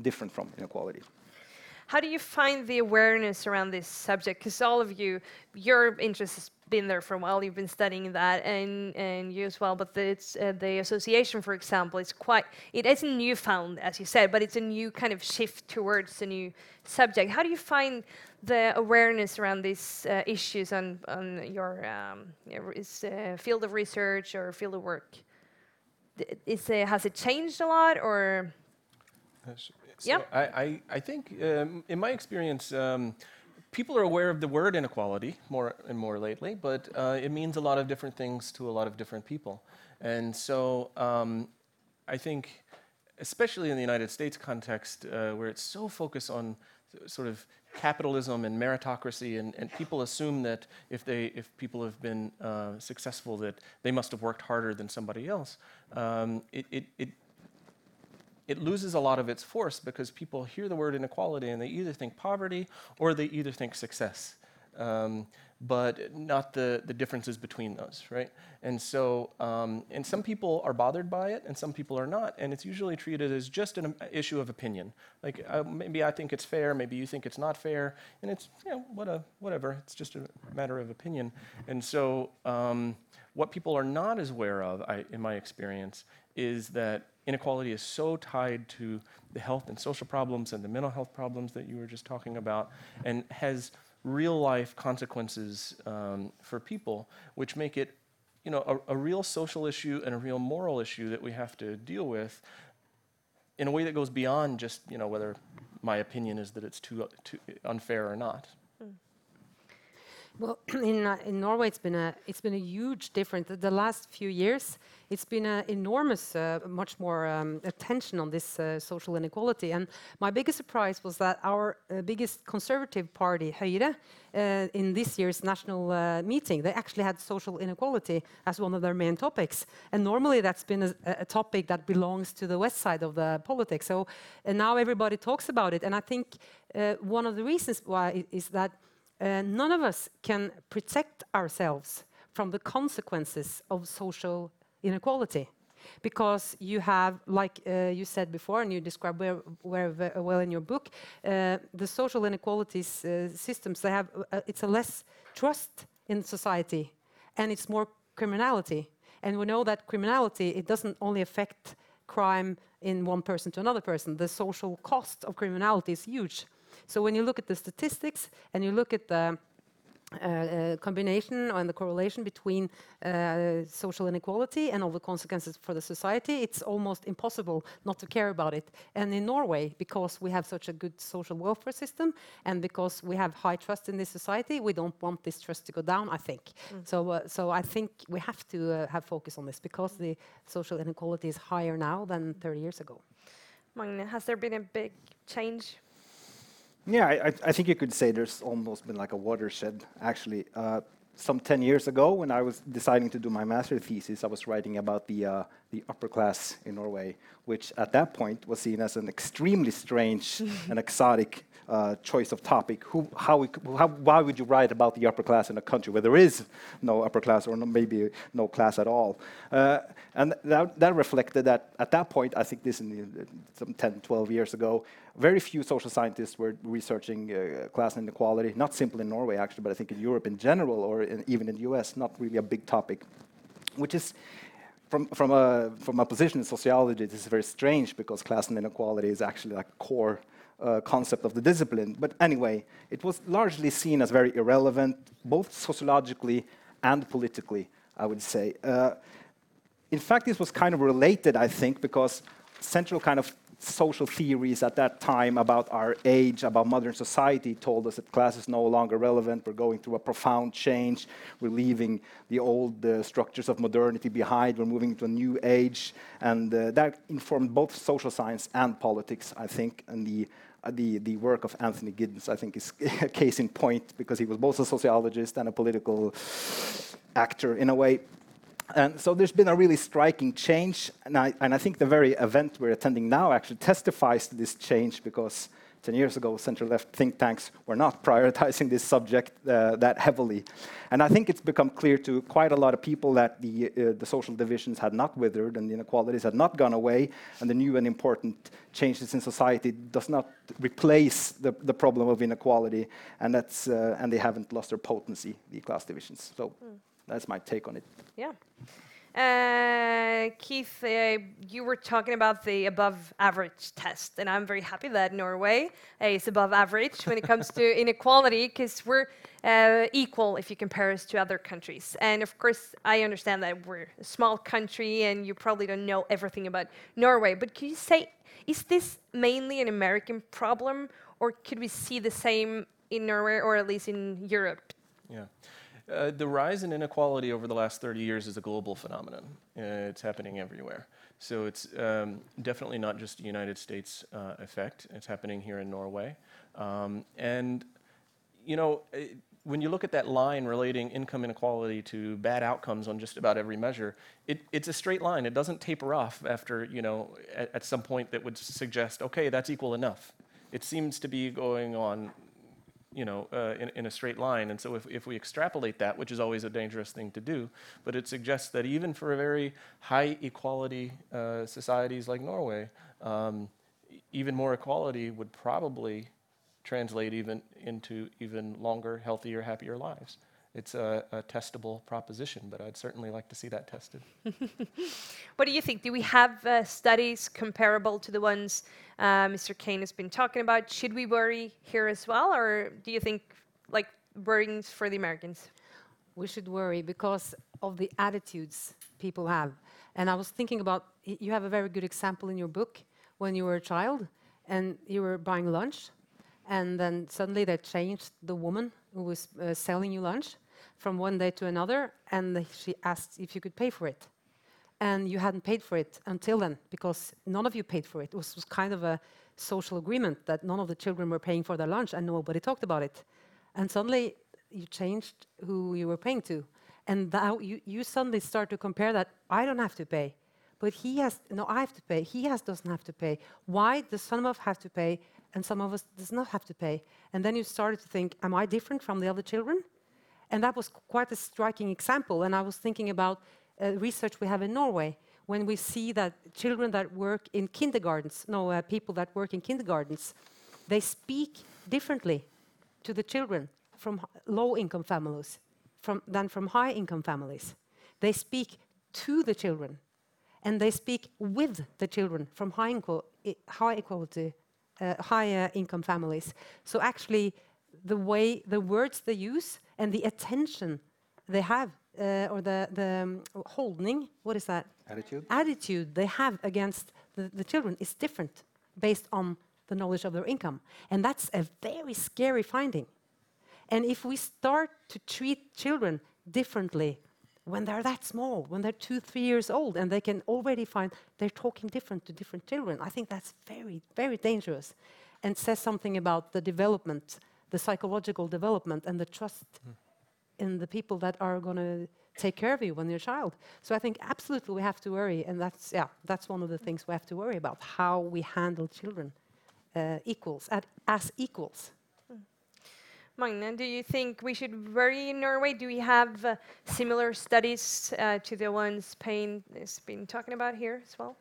different from inequality. How do you find the awareness around this subject? Because all of you, your interest has been there for a while. You've been studying that, and and you as well. But the, it's uh, the association, for example, is quite. It isn't newfound, as you said, but it's a new kind of shift towards a new subject. How do you find the awareness around these uh, issues on on your um, uh, field of research or field of work? Is uh, has it changed a lot, or So I, I, I think, um, in my experience, um, people are aware of the word inequality more and more lately, but uh, it means a lot of different things to a lot of different people. And so um, I think, especially in the United States context, uh, where it's so focused on sort of capitalism and meritocracy, and, and people assume that if, they, if people have been uh, successful, that they must have worked harder than somebody else. Um, it, it, it it loses a lot of its force because people hear the word inequality and they either think poverty or they either think success, um, but not the, the differences between those, right? And so, um, and some people are bothered by it and some people are not, and it's usually treated as just an issue of opinion. Like uh, maybe I think it's fair, maybe you think it's not fair, and it's, you know, what a, whatever, it's just a matter of opinion. And so, um, what people are not as aware of, I, in my experience, is that inequality is so tied to the health and social problems and the mental health problems that you were just talking about, and has real life consequences um, for people, which make it you know, a, a, real social issue and a real moral issue that we have to deal with in a way that goes beyond just you know, whether my opinion is that it's too, too unfair or not. Well, in, uh, in Norway, it's been a it's been a huge difference. The, the last few years, it's been an enormous, uh, much more um, attention on this uh, social inequality. And my biggest surprise was that our uh, biggest conservative party, Høyre, uh, in this year's national uh, meeting, they actually had social inequality as one of their main topics. And normally, that's been a, a topic that belongs to the west side of the politics. So now everybody talks about it. And I think one of the reasons why is that none of us can protect ourselves from the consequences of social inequality because you have, like uh, you said before, and you describe very, very well in your book, uh, the social inequalities uh, systems. They have uh, it's a less trust in society, and it's more criminality. And we know that criminality it doesn't only affect crime in one person to another person. The social cost of criminality is huge. So when you look at the statistics and you look at the uh, uh, combination and the correlation between uh, social inequality and all the consequences for the society, it's almost impossible not to care about it. And in Norway, because we have such a good social welfare system and because we have high trust in this society, we don't want this trust to go down, I think. Mm. So, uh, so I think we have to uh, have focus on this because the social inequality is higher now than 30 years ago. Magne, has there been a big change yeah, I, I, think you could say there's almost been like a watershed, actually. Uh, some 10 years ago, when I was deciding to do my master thesis, I was writing about the, uh, the upper class in Norway, which at that point was seen as an extremely strange and exotic uh, choice of topic. Who, how, we, how, why would you write about the upper class in a country where there is no upper class or no, maybe no class at all? Uh, and that, that, reflected that at that point, I think this in the, some 10, 12 years ago, very few social scientists were researching uh, class inequality, not simply in Norway actually, but I think in Europe in general or in, even in the US, not really a big topic, which is from, from, a, from a position in sociology, this is very strange because class and inequality is actually like core uh, concept of the discipline. But anyway, it was largely seen as very irrelevant, both sociologically and politically, I would say. Uh, in fact, this was kind of related, I think, because central kind of social theories at that time about our age, about modern society, told us that class is no longer relevant. We're going through a profound change. We're leaving the old uh, structures of modernity behind. We're moving to a new age. And uh, that informed both social science and politics, I think. And the, uh, the, the work of Anthony Giddens, I think, is a case in point because he was both a sociologist and a political actor in a way. And so there's been a really striking change, and I, and I, think the very event we're attending now actually testifies to this change because 10 years ago, center left think tanks were not prioritizing this subject uh, that heavily. And I think it's become clear to quite a lot of people that the, uh, the social divisions had not withered and the inequalities had not gone away, and the new and important changes in society does not replace the, the problem of inequality, and, that's, uh, and they haven't lost their potency, the class divisions. So. Mm. That's my take on it. Yeah. Uh, Keith, uh, you were talking about the above average test, and I'm very happy that Norway uh, is above average when it comes to inequality because we're uh, equal if you compare us to other countries. And of course, I understand that we're a small country and you probably don't know everything about Norway, but could you say, is this mainly an American problem, or could we see the same in Norway or at least in Europe? Yeah. Uh, the rise in inequality over the last 30 years is a global phenomenon. Uh, it's happening everywhere. So it's um, definitely not just a United States uh, effect. It's happening here in Norway. Um, and, you know, it, when you look at that line relating income inequality to bad outcomes on just about every measure, it, it's a straight line. It doesn't taper off after, you know, at, at some point that would suggest, okay, that's equal enough. It seems to be going on you know, uh, in, in, a straight line. And so if, if we extrapolate that, which is always a dangerous thing to do, but it suggests that even for a very high equality uh, societies like Norway, um, even more equality would probably translate even into even longer, healthier, happier lives it's a, a, testable proposition, but I'd certainly like to see that tested. what do you think? Do we have uh, studies comparable to the ones uh, Mr. Payne has been talking about? Should we worry here as well, or do you think like worrying for the Americans? We should worry because of the attitudes people have. And I was thinking about you have a very good example in your book when you were a child and you were buying lunch, and then suddenly they changed the woman who was uh, selling you lunch from one day to another, and she asked if you could pay for it. And you hadn't paid for it until then, because none of you paid for it. It was, was kind of a social agreement that none of the children were paying for their lunch, and nobody talked about it. And suddenly, you changed who you were paying to. And now you, you suddenly start to compare that I don't have to pay, but he has, no, I have to pay. He has doesn't have to pay. Why does some of us have to pay and some of us does not have to pay? And then you started to think, am I different from the other children? And that was quite a striking example. And I was thinking about uh, research we have in Norway when we see that children that work in kindergartens, no, uh, people that work in kindergartens, they speak differently to the children from low-income families from, than from high-income families. They speak to the children, and they speak with the children from high, high equality, uh, higher income families. So actually, the way the words they use and the attention they have uh, or the, the um, holding, what is that? Attitude. Attitude they have against the, the children is different based on the knowledge of their income. And that's a very scary finding. And if we start to treat children differently when they're that small, when they're two, three years old, and they can already find they're talking different to different children, I think that's very, very dangerous and says something about the development the psychological development and the trust mm. in the people that are going to take care of you when you're a child. So I think absolutely we have to worry, and that's yeah, that's one of the things we have to worry about: how we handle children uh, equals at, as equals. Mm. Magne, do you think we should worry in Norway? Do we have uh, similar studies uh, to the ones Payne has been talking about here as well?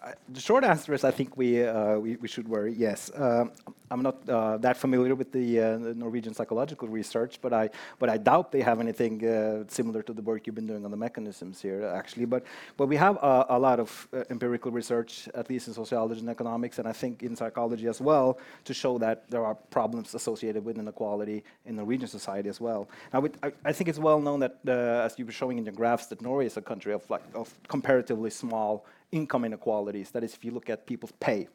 Uh, the short answer is I think we, uh, we, we, should worry, yes. Um, I'm not uh, that familiar with the, uh, the, Norwegian psychological research, but I, but I doubt they have anything uh, similar to the work you've been doing on the mechanisms here, actually. But, but we have a lot of uh, empirical research, at least in sociology and economics, and I think in psychology as well, to show that there are problems associated with inequality in Norwegian society as well. Now, I, I, think it's well known that, uh, as you were showing in your graphs, that Norway is a country of, like, of comparatively small income inequalities. That is, if you look at people's pay.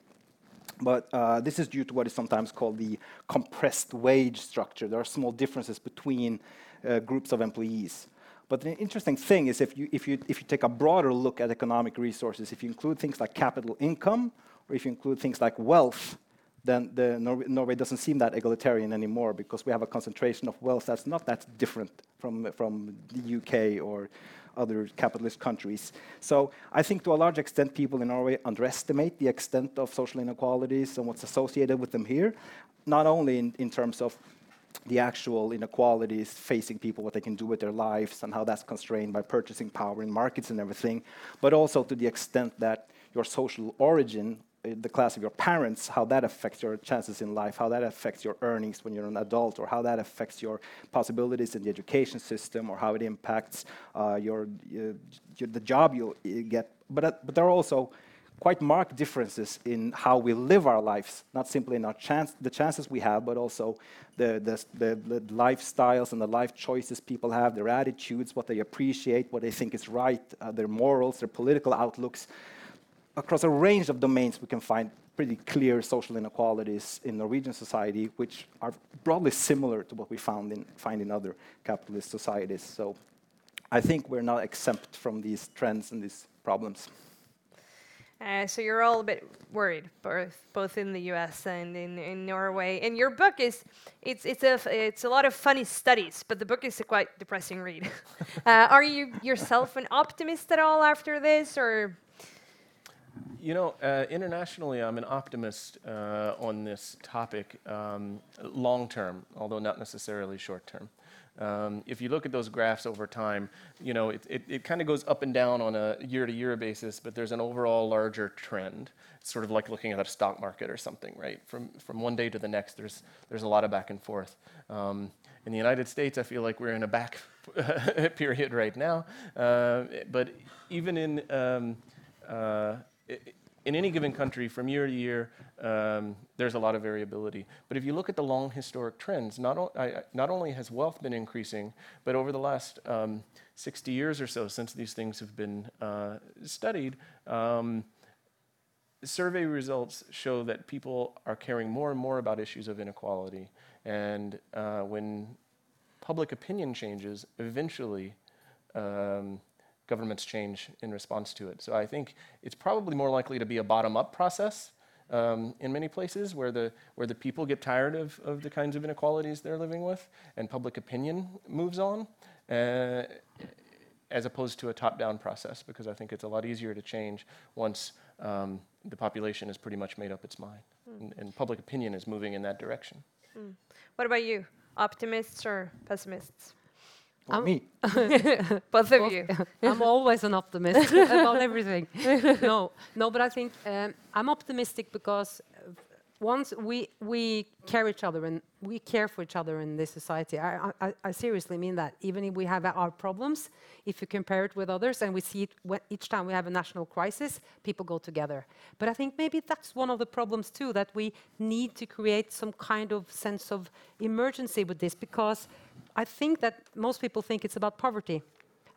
But uh, this is due to what is sometimes called the compressed wage structure. There are small differences between uh, groups of employees. But the interesting thing is if you, if, you, if you take a broader look at economic resources, if you include things like capital income, or if you include things like wealth, then the Nor Norway doesn't seem that egalitarian anymore because we have a concentration of wealth that's not that different from, from the UK or, other capitalist countries. So I think to a large extent, people in Norway underestimate the extent of social inequalities and what's associated with them here, not only in, in terms of the actual inequalities facing people, what they can do with their lives, and how that's constrained by purchasing power in markets and everything, but also to the extent that your social origin the class of your parents, how that affects your chances in life, how that affects your earnings when you're an adult, or how that affects your possibilities in the education system, or how it impacts uh, your, uh, the job you'll get. But, uh, but there are also quite marked differences in how we live our lives, not simply in our chance, the chances we have, but also the, the, the, the lifestyles and the life choices people have, their attitudes, what they appreciate, what they think is right, uh, their morals, their political outlooks across a range of domains, we can find pretty clear social inequalities in Norwegian society, which are broadly similar to what we found in, find in other capitalist societies. So I think we're not exempt from these trends and these problems. Uh, so you're all a bit worried, both both in the U.S. and in, in Norway. And your book is it's it's a it's a lot of funny studies, but the book is a quite depressing read. uh, are you yourself an optimist at all after this, or? You know, uh, internationally, I'm an optimist uh, on this topic, um, long term, although not necessarily short term. Um, if you look at those graphs over time, you know, it, it, it kind of goes up and down on a year-to-year basis, but there's an overall larger trend. It's sort of like looking at a stock market or something, right? From, from one day to the next, there's, there's a lot of back and forth. Um, in the United States, I feel like we're in a back period right now. Uh, but even in, um, uh, in any given country, from year to year, um, there's a lot of variability. But if you look at the long historic trends, not, o- I, not only has wealth been increasing, but over the last um, 60 years or so, since these things have been uh, studied, um, survey results show that people are caring more and more about issues of inequality. And uh, when public opinion changes, eventually, um, governments change in response to it. So I think it's probably more likely to be a bottom-up process um, in many places where the, where the people get tired of, of the kinds of inequalities they're living with and public opinion moves on, uh, as opposed to a top-down process, because I think it's a lot easier to change once um, the population has pretty much made up its mind and, and public opinion is moving in that direction. What about you? Optimists or pessimists? Well, I'm- me. Both of you. I'm always an optimist about everything. no, no, but I think um, I'm optimistic because uh, once we we care each other and we care for each other in this society. I, I, I seriously mean that. Even if we have our problems, if you compare it with others, and we see it each time we have a national crisis, people go together. But I think maybe that's one of the problems too that we need to create some kind of sense of emergency with this because I think that most people think it's about poverty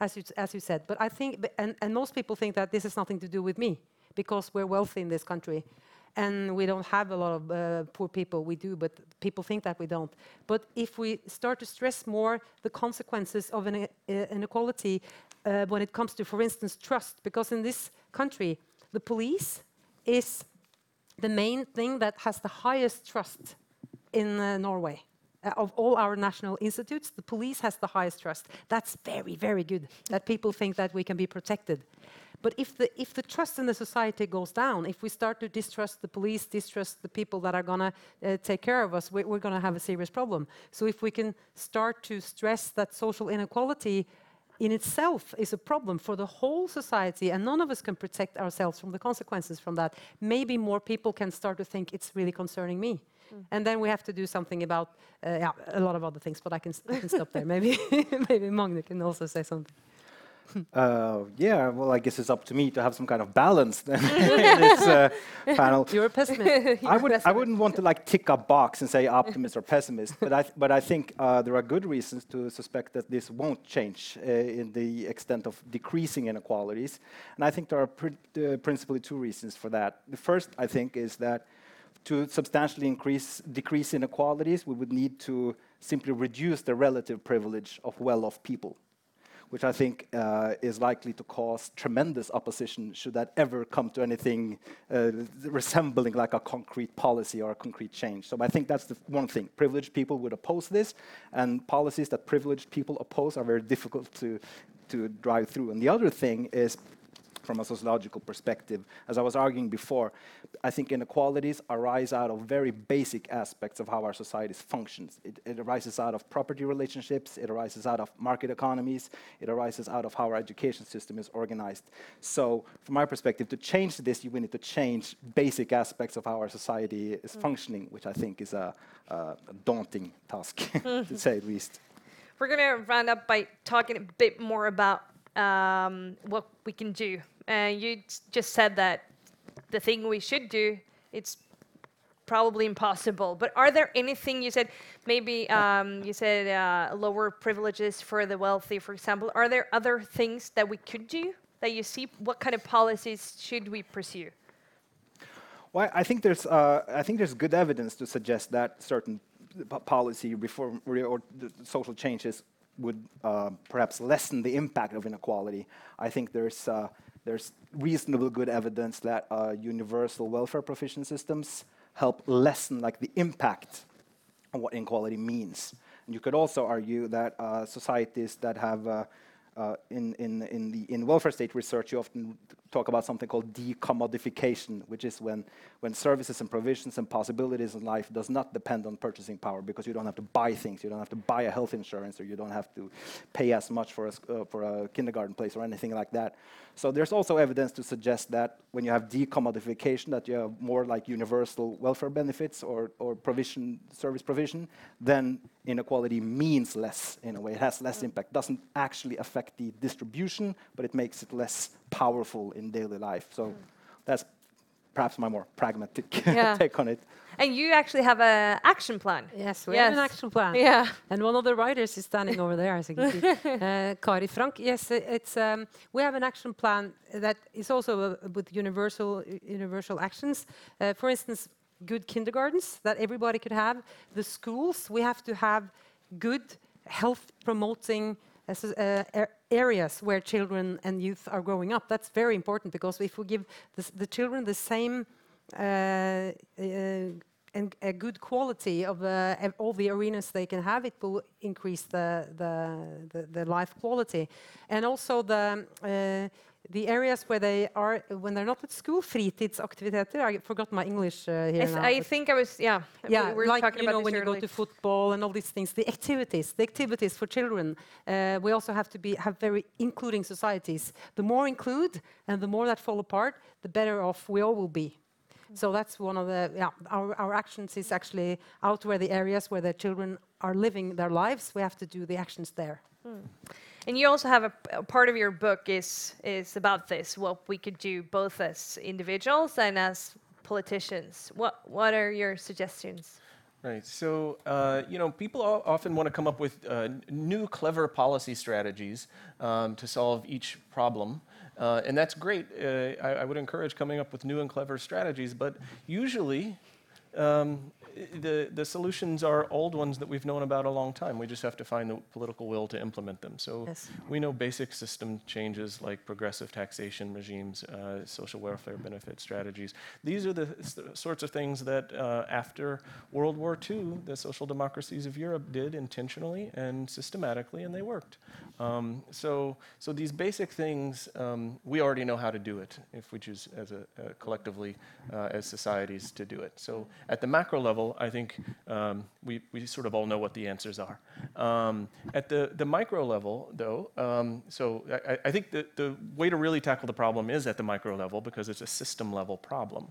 as you, as you said. But I think, and, and most people think that this has nothing to do with me because we're wealthy in this country. And we don't have a lot of uh, poor people. We do, but people think that we don't. But if we start to stress more the consequences of an uh, inequality uh, when it comes to, for instance, trust, because in this country, the police is the main thing that has the highest trust in uh, Norway. Uh, of all our national institutes, the police has the highest trust. That's very, very good that people think that we can be protected. But if the, if the trust in the society goes down, if we start to distrust the police, distrust the people that are going to uh, take care of us, we, we're going to have a serious problem. So if we can start to stress that social inequality in itself is a problem for the whole society, and none of us can protect ourselves from the consequences from that. Maybe more people can start to think it's really concerning me. And then we have to do something about uh, yeah, a lot of other things, but I can, s- I can stop there. Maybe, maybe Magne can also say something. Uh, yeah, well, I guess it's up to me to have some kind of balance then in this uh, panel. You're a pessimist. I, would, I wouldn't want to like tick a box and say optimist or pessimist, but I, th- but I think uh, there are good reasons to suspect that this won't change uh, in the extent of decreasing inequalities. And I think there are pr- uh, principally two reasons for that. The first, I think, is that to substantially increase, decrease inequalities, we would need to simply reduce the relative privilege of well-off people which I think uh, is likely to cause tremendous opposition should that ever come to anything uh, resembling like a concrete policy or a concrete change. So I think that's the one thing. Privileged people would oppose this, and policies that privileged people oppose are very difficult to, to drive through. And the other thing is from a sociological perspective. As I was arguing before, I think inequalities arise out of very basic aspects of how our societies functions. It, it arises out of property relationships, it arises out of market economies, it arises out of how our education system is organized. So from my perspective, to change this, you need to change basic aspects of how our society is functioning, which I think is a, a, a daunting task, to say the least. We're going to round up by talking a bit more about um, what we can do. Uh, you just said that the thing we should do, it's probably impossible. But are there anything you said? Maybe um, you said uh, lower privileges for the wealthy, for example. Are there other things that we could do that you see? What kind of policies should we pursue? Well, I think there's uh, I think there's good evidence to suggest that certain policy reform re- or social changes would uh, perhaps lessen the impact of inequality. I think there's uh, there's reasonable good evidence that uh, universal welfare provision systems help lessen like the impact on what inequality means. And you could also argue that uh, societies that have uh, in, in, in, the, in welfare state research, you often talk about something called decommodification, which is when, when services and provisions and possibilities in life does not depend on purchasing power because you don't have to buy things, you don't have to buy a health insurance, or you don't have to pay as much for a, uh, for a kindergarten place or anything like that. So there's also evidence to suggest that when you have decommodification, that you have more like universal welfare benefits or, or provision, service provision, then inequality means less in a way. It has less impact. Doesn't actually affect the distribution, but it makes it less powerful in daily life. So that's perhaps my more pragmatic Yeah. take on it. And you actually have an action plan. Yes, we have an action plan. Yeah. And one of the writers is standing over there, as you can see. uh, Kari Frank. Yes, it's um, we have an action plan that is also uh, with universal universal actions. Uh, for instance, good kindergartens that everybody could have. The schools we have to have good health promoting so- ar- areas where children and youth are growing up. That's very important because if we give the, children the same uh, uh, and a good quality of uh, all the arenas they can have, it will increase the the, the, the life quality, and also the. The areas where they are when they're not at school, fritidsaktiviteter. I forgot my English uh, here I, now. I think I was, yeah. we yeah, were like talking you know when you go to football and all these things, the activities, the activities for children. Uh, we also have to be have very including societies. The more include and the more that fall apart, the better off we all will be. So that's one of the yeah. Our our actions is actually out where the areas where the children are living their lives. We have to do the actions there. And you also have a part of your book is is about this, what we could do both as individuals and as politicians. What what are your suggestions? Right. So, uh, you know, people often want to come up with uh, new, clever policy strategies um, to solve each problem. Uh, and that's great. Uh, I, I would encourage coming up with new and clever strategies, but usually um, the, the solutions are old ones that we've known about a long time. We just have to find the political will to implement them. So Yes. we know basic system changes like progressive taxation regimes, uh, social welfare benefit strategies. These are the sorts of things that uh, after World War II, the social democracies of Europe did intentionally and systematically, and they worked. Um, so, so these basic things, um, we already know how to do it if we choose as a, uh, collectively uh, as societies to do it. So at the macro level, I think um, we, we sort of all know what the answers are. Um, at the, the micro level, though, um, so I, I- I think the, the way to really tackle the problem is at the micro level because it's a system level problem.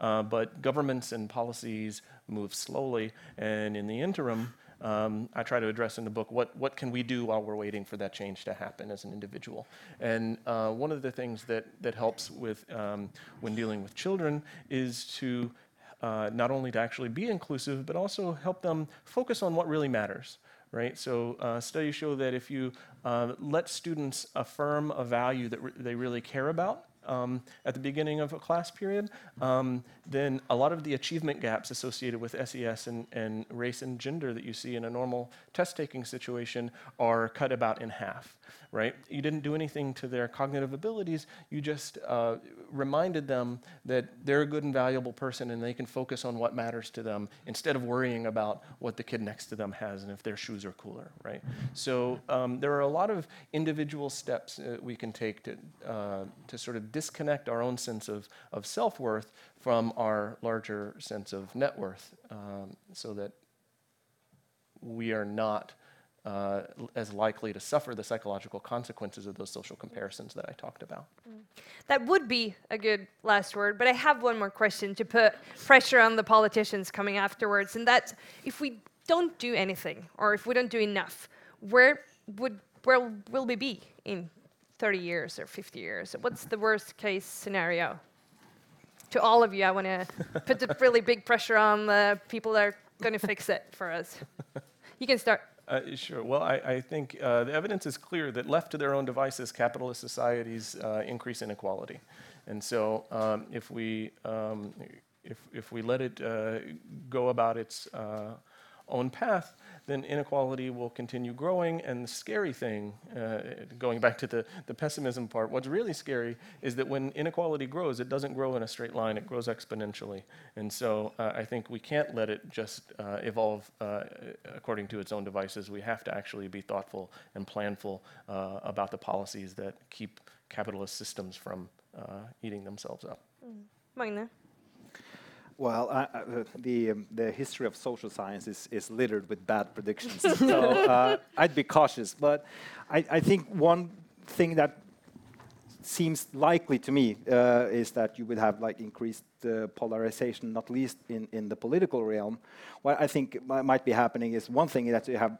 Uh, but governments and policies move slowly, and in the interim, um, I try to address in the book what, what can we do while we're waiting for that change to happen as an individual. And uh, one of the things that, that helps with um, when dealing with children is to uh, not only to actually be inclusive, but also help them focus on what really matters. Right. So uh, studies show that if you uh, let students affirm a value that re- they really care about, um, at the beginning of a class period, um, then a lot of the achievement gaps associated with SES and, and race and gender that you see in a normal test taking situation are cut about in half, right? You didn't do anything to their cognitive abilities, you just uh, reminded them that they're a good and valuable person and they can focus on what matters to them instead of worrying about what the kid next to them has and if their shoes are cooler, right? So um, there are a lot of individual steps uh, we can take to, uh, to sort of disconnect our own sense of, of self worth from our larger sense of net worth um, so that we are not uh, as likely to suffer the psychological consequences of those social comparisons that I talked about. That would be a good last word, but I have one more question to put pressure on the politicians coming afterwards, and that's if we don't do anything or if we don't do enough, where would where will we be in 30 years or 50 years? What's the worst case scenario? To all of you, I want to put the really big pressure on the people that are going to fix it for us. You can start. Uh, sure. Well, I, I think uh, the evidence is clear that left to their own devices, capitalist societies uh, increase inequality. And so, um, if we um, if, if we let it uh, go about its uh, own path, then inequality will continue growing. And the scary thing, uh, going back to the, the pessimism part, what's really scary is that when inequality grows, it doesn't grow in a straight line, it grows exponentially. And so uh, I think we can't let it just uh, evolve uh, according to its own devices. We have to actually be thoughtful and planful uh, about the policies that keep capitalist systems from uh, eating themselves up. Magne? Well, uh, the um, the history of social science is, is littered with bad predictions, so uh, I'd be cautious. But I, I think one thing that seems likely to me uh, is that you would have like increased uh, polarization, not least in, in the political realm. What I think might be happening is one thing that you have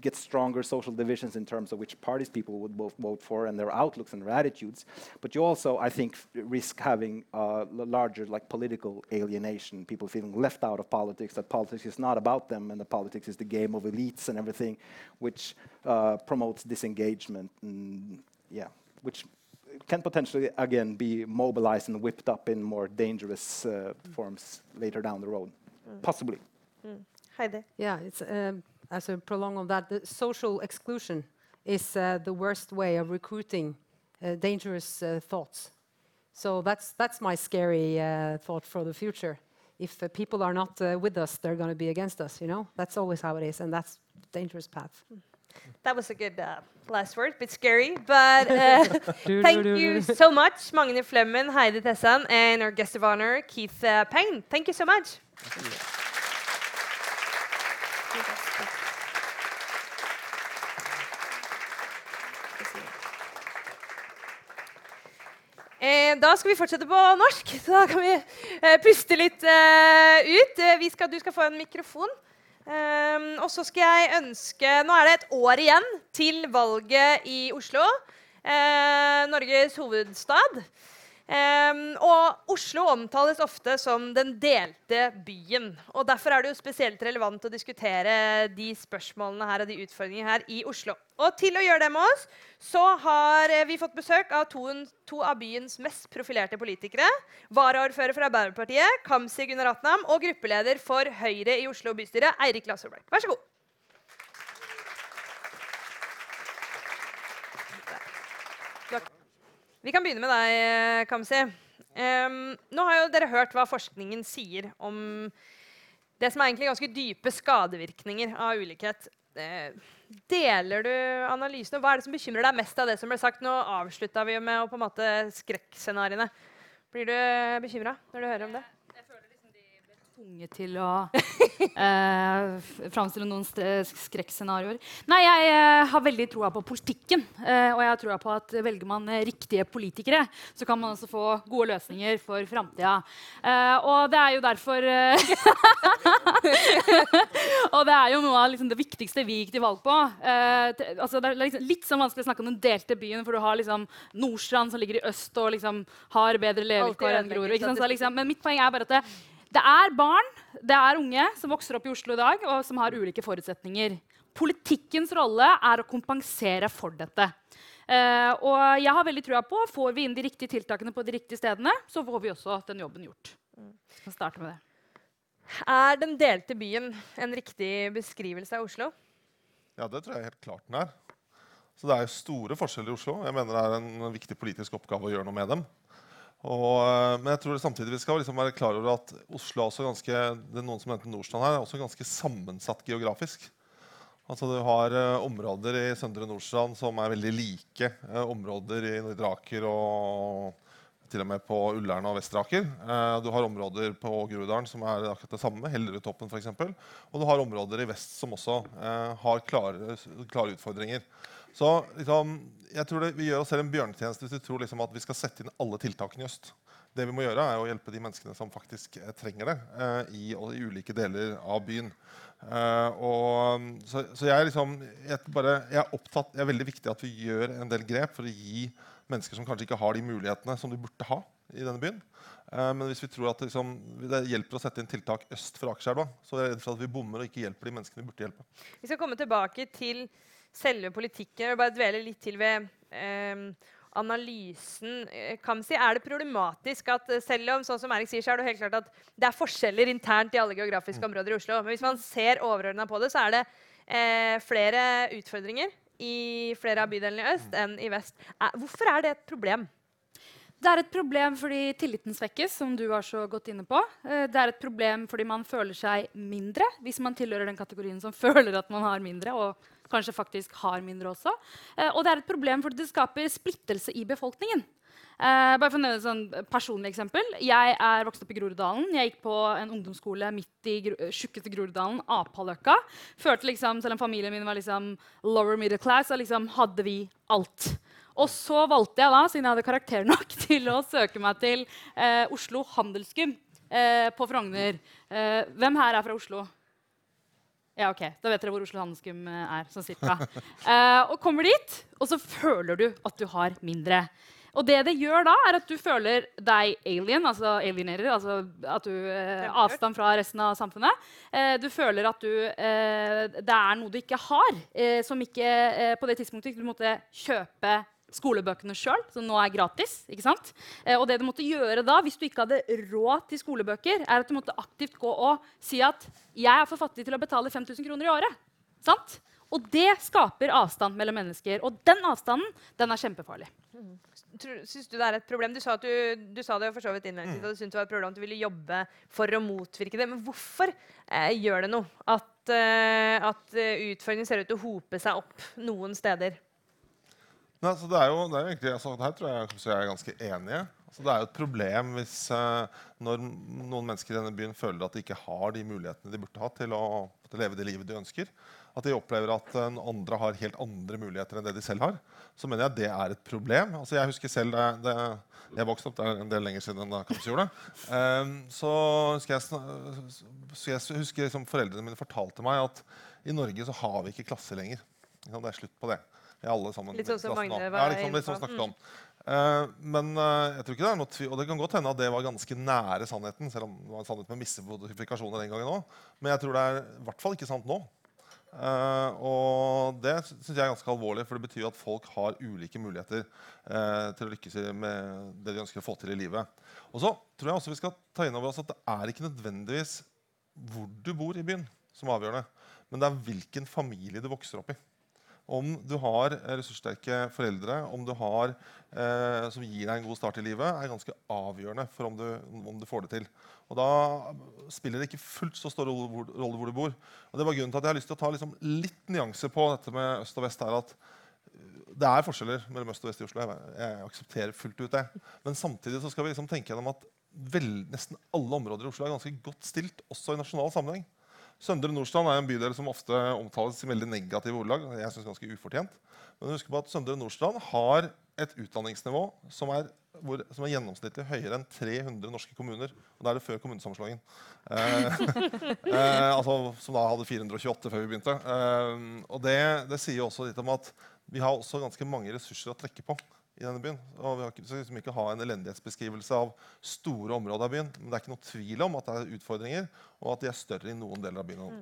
get stronger social divisions in terms of which parties people would both vote for and their outlooks and their attitudes. But you also, I think, risk having uh, larger like political alienation, people feeling left out of politics, that politics is not about them and that politics is the game of elites and everything, which uh, promotes disengagement. And, yeah, which can potentially again be mobilized and whipped up in more dangerous uh, forms later down the road, possibly. Heidi? Yeah, it's um, as a prolong of that. The social exclusion is uh, the worst way of recruiting uh, dangerous uh, thoughts. So that's that's my scary uh, thought for the future. If uh, people are not uh, with us, they're going to be against us. You know, that's always how it is, and that's dangerous path. That was a good uh, last word, a bit scary, but uh, thank you so much, Magne Flemmen, Heidi Tessan, and our guest of honor, Keith uh, Payne. Thank you so much. Da skal vi fortsette på norsk, så da kan vi eh, puste litt eh, ut. Eh, skal, du skal få en mikrofon. Ehm, og så skal jeg ønske Nå er det et år igjen til valget i Oslo. eh, Norges hovedstad. Ehm, og Oslo omtales ofte som den delte byen. og Derfor er det jo spesielt relevant å diskutere de spørsmålene her og de utfordringene her i Oslo. Og til å gjøre det med oss, så har eh, vi fått besøk av to, to av byens mest profilerte politikere. Varaordfører for Arbeiderpartiet, Kamzy Gunaratnam, og gruppeleder for Høyre i Oslo bystyre, Eirik Lasorberg. Vær så god. Vi kan begynne med deg, Kamzy. Um, nå har jo dere hørt hva forskningen sier om det som er egentlig ganske dype skadevirkninger av ulikhet. Eh, deler du analysen, og Hva er det som bekymrer deg mest av det som ble sagt? Nå avslutta vi med å på en måte skrekkscenarioene. Blir du bekymra når du hører om det? Tvunget til å eh, framstille noen skrekkscenarioer. Nei, jeg eh, har veldig troa på politikken. eh, og jeg har troa på at velger man eh, riktige politikere, så kan man også få gode løsninger for framtida. Eh, og det er jo derfor eh, Og det er jo noe av liksom, det viktigste vi gikk til valg på. Altså, det er liksom litt sånn vanskelig å snakke om den delte byen, for du har liksom Nordstrand som ligger i øst og liksom har bedre levekår enn Grorud. liksom, men mitt poeng er bare at det, det er barn, det er unge som vokser opp i Oslo i dag, og som har ulike forutsetninger. Politikkens rolle er å kompensere for dette. Eh, og jeg har veldig trua på får vi inn de riktige tiltakene på de riktige stedene, så får vi også den jobben gjort. Vi starte med det. Er den delte byen en riktig beskrivelse av Oslo? Ja, det tror jeg helt klart den er. Så det er jo store forskjeller i Oslo. Jeg mener det er en viktig politisk oppgave å gjøre noe med dem. Og, eh, men jeg tror samtidig vi skal liksom være klar over at Oslo er også ganske det er noen som nevnte Nordstrand her, er også ganske sammensatt geografisk. Altså Du har eh, områder i Søndre Nordstrand som er veldig like eh, områder i Nordre Aker og til og med på Ullern og Vesteraker. Eh, du har områder på Groruddalen som er akkurat det samme, Hellerudtoppen f.eks. Og du har områder i vest som også eh, har klare, klare utfordringer. Så liksom, jeg tror det, Vi gjør oss selv en bjørnetjeneste hvis vi tror liksom, at vi skal sette inn alle tiltakene i øst. Det vi må gjøre, er å hjelpe de menneskene som faktisk eh, trenger det, eh, i, i ulike deler av byen. Eh, og, så, så jeg, liksom, jeg, bare, jeg er opptatt, det er veldig viktig at vi gjør en del grep for å gi mennesker som kanskje ikke har de mulighetene som de burde ha i denne byen. Eh, men hvis vi tror at liksom, det hjelper å sette inn tiltak øst for Akerselva, så er jeg redd for at vi bommer og ikke hjelper de menneskene vi burde hjelpe. Vi skal komme tilbake til selve politikken og bare dvele litt til ved eh, analysen. kan si, er det problematisk at eh, selv om sånn som Erik sier, så er det helt klart at det er forskjeller internt i alle geografiske områder i Oslo. Men hvis man ser overordna på det, så er det eh, flere utfordringer i flere av bydelene i øst enn i vest. Eh, hvorfor er det et problem? Det er et problem fordi tilliten svekkes, som du var så godt inne på. Eh, Det er et problem fordi man føler seg mindre, hvis man tilhører den kategorien som føler at man har mindre, og kanskje faktisk har mindre også. Eh, Og det er et problem fordi det skaper splittelse i befolkningen. Eh, bare for å nevne et sånn personlig eksempel. Jeg er vokst opp i Groruddalen. Jeg gikk på en ungdomsskole midt i gro tjukkeste Groruddalen, Apaløkka. Følte liksom, Selv om familien min var liksom lower middle class, så liksom hadde vi alt. Og så valgte jeg da, siden jeg hadde karakter nok, til å søke meg til eh, Oslo Handelsgym eh, på Frogner. Eh, hvem her er fra Oslo? Ja, ok. Da vet dere hvor Oslo Handelsgym eh, er. sånn cirka. Eh, og kommer dit, og så føler du at du har mindre. Og det det gjør da, er at du føler deg alien, altså alienerer, altså at du eh, avstand fra resten av samfunnet. Eh, du føler at du eh, Det er noe du ikke har, eh, som ikke eh, på det tidspunktet du måtte kjøpe skolebøkene sjøl, som nå er gratis. ikke sant? Eh, og det du måtte gjøre da, hvis du ikke hadde råd til skolebøker, er at du måtte aktivt gå og si at 'jeg er for fattig til å betale 5000 kroner i året'. Sant? Og det skaper avstand mellom mennesker. Og den avstanden den er kjempefarlig. Tror- Syns du det er et problem? Du sa, at du, du sa det jo for så vidt innledningsvis, at du syntes det var et problem at du ville jobbe for å motvirke det. Men hvorfor eh, gjør det noe at, eh, at eh, utfordringen ser ut til å hope seg opp noen steder? Nei, altså det er jo, det er jo egentlig, altså, Her tror jeg kanskje jeg er ganske enige. Altså det er jo et problem hvis eh, når noen mennesker i denne byen føler at de ikke har de mulighetene de burde ha til å, til å leve det livet de ønsker. At de opplever at eh, andre har helt andre muligheter enn det de selv har. Så mener jeg at det er et problem. Altså jeg husker selv da det, jeg vokste opp, det er en del lenger siden da Kamzy gjorde det. Ehm, så husker jeg, så jeg husker liksom foreldrene mine fortalte meg at i Norge så har vi ikke klasser lenger. Det er slutt på det. Alle sammen Litt sånn som. Magne var ja, liksom, litt som snakket om. Uh, men uh, jeg tror ikke det er noe tvil, og det kan godt hende at det var ganske nære sannheten. selv om det var en sannhet med mismodifikasjoner den gangen også. Men jeg tror det er i hvert fall ikke sant nå. Uh, og det syns jeg er ganske alvorlig, for det betyr at folk har ulike muligheter til å lykkes med det de ønsker å få til i livet. Og så tror jeg også vi skal ta inn over oss at det er ikke nødvendigvis hvor du bor i byen som er avgjørende, men det er hvilken familie du vokser opp i. Om du har eh, ressurssterke foreldre om du har, eh, som gir deg en god start i livet, er ganske avgjørende for om du, om du får det til. Og Da spiller det ikke fullt så stor rolle hvor, du bor. Og det var grunnen til at jeg har lyst til å ta liksom litt nyanse på dette med øst og vest. her, at det er forskjeller mellom øst og vest i Oslo. Jeg, jeg aksepterer fullt ut det. Men samtidig så skal vi liksom tenke gjennom at vel, nesten alle områder i Oslo er ganske godt stilt, også i nasjonal sammenheng. Søndre Nordstrand er en bydel som ofte omtales i veldig negative ordelag. Jeg synes ganske ufortjent. Men husk på at Søndre Nordstrand har et utdanningsnivå som er, hvor, som er gjennomsnittlig høyere enn 300 norske kommuner. Og da er det før kommunesammenslåingen. Eh, eh, altså, som da hadde 428 før vi begynte. Eh, og det, det sier også litt om at vi har også ganske mange ressurser å trekke på i denne byen. Og vi skal liksom ikke ha en elendighetsbeskrivelse av store områder av byen. Men det er ikke noe tvil om at det er utfordringer, og at de er større i noen deler av byen.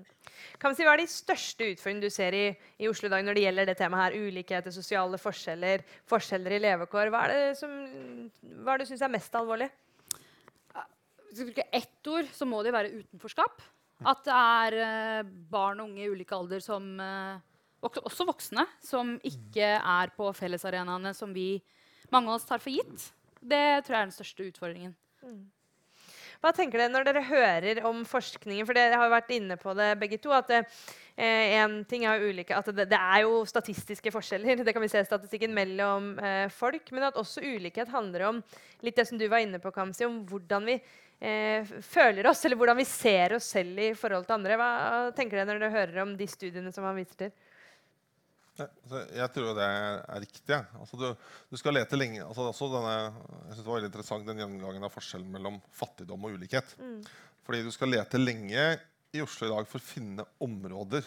Kan vi si, Hva er de største utfordringene du ser i, i Oslo i dag når det gjelder det temaet her? Ulikheter, sosiale forskjeller, forskjeller i levekår. Hva er det som, hva er det du syns er mest alvorlig? Hvis vi bruker ett ord, så må det være utenforskap. At det er eh, barn og unge i ulik alder som eh, Også voksne som ikke er på fellesarenaene som vi mange av oss tar for gitt. Det tror jeg er den største utfordringen. Hva tenker dere når dere hører om forskningen? For dere har jo vært inne på det begge to. at eh, er ulike, at det, det er jo statistiske forskjeller. Det kan vi se i statistikken mellom eh, folk. Men at også ulikhet handler om litt det som du var inne på, Kamzy, om hvordan vi eh, føler oss, eller hvordan vi ser oss selv i forhold til andre. Hva tenker dere når dere hører om de studiene som han viser til? Ja, altså, jeg tror det er riktig. ja. Altså, du, du skal lete lenge altså, denne, Jeg synes det var veldig interessant den gjennomgangen av forskjellen mellom fattigdom og ulikhet. Fordi du skal lete lenge i Oslo i dag for å finne områder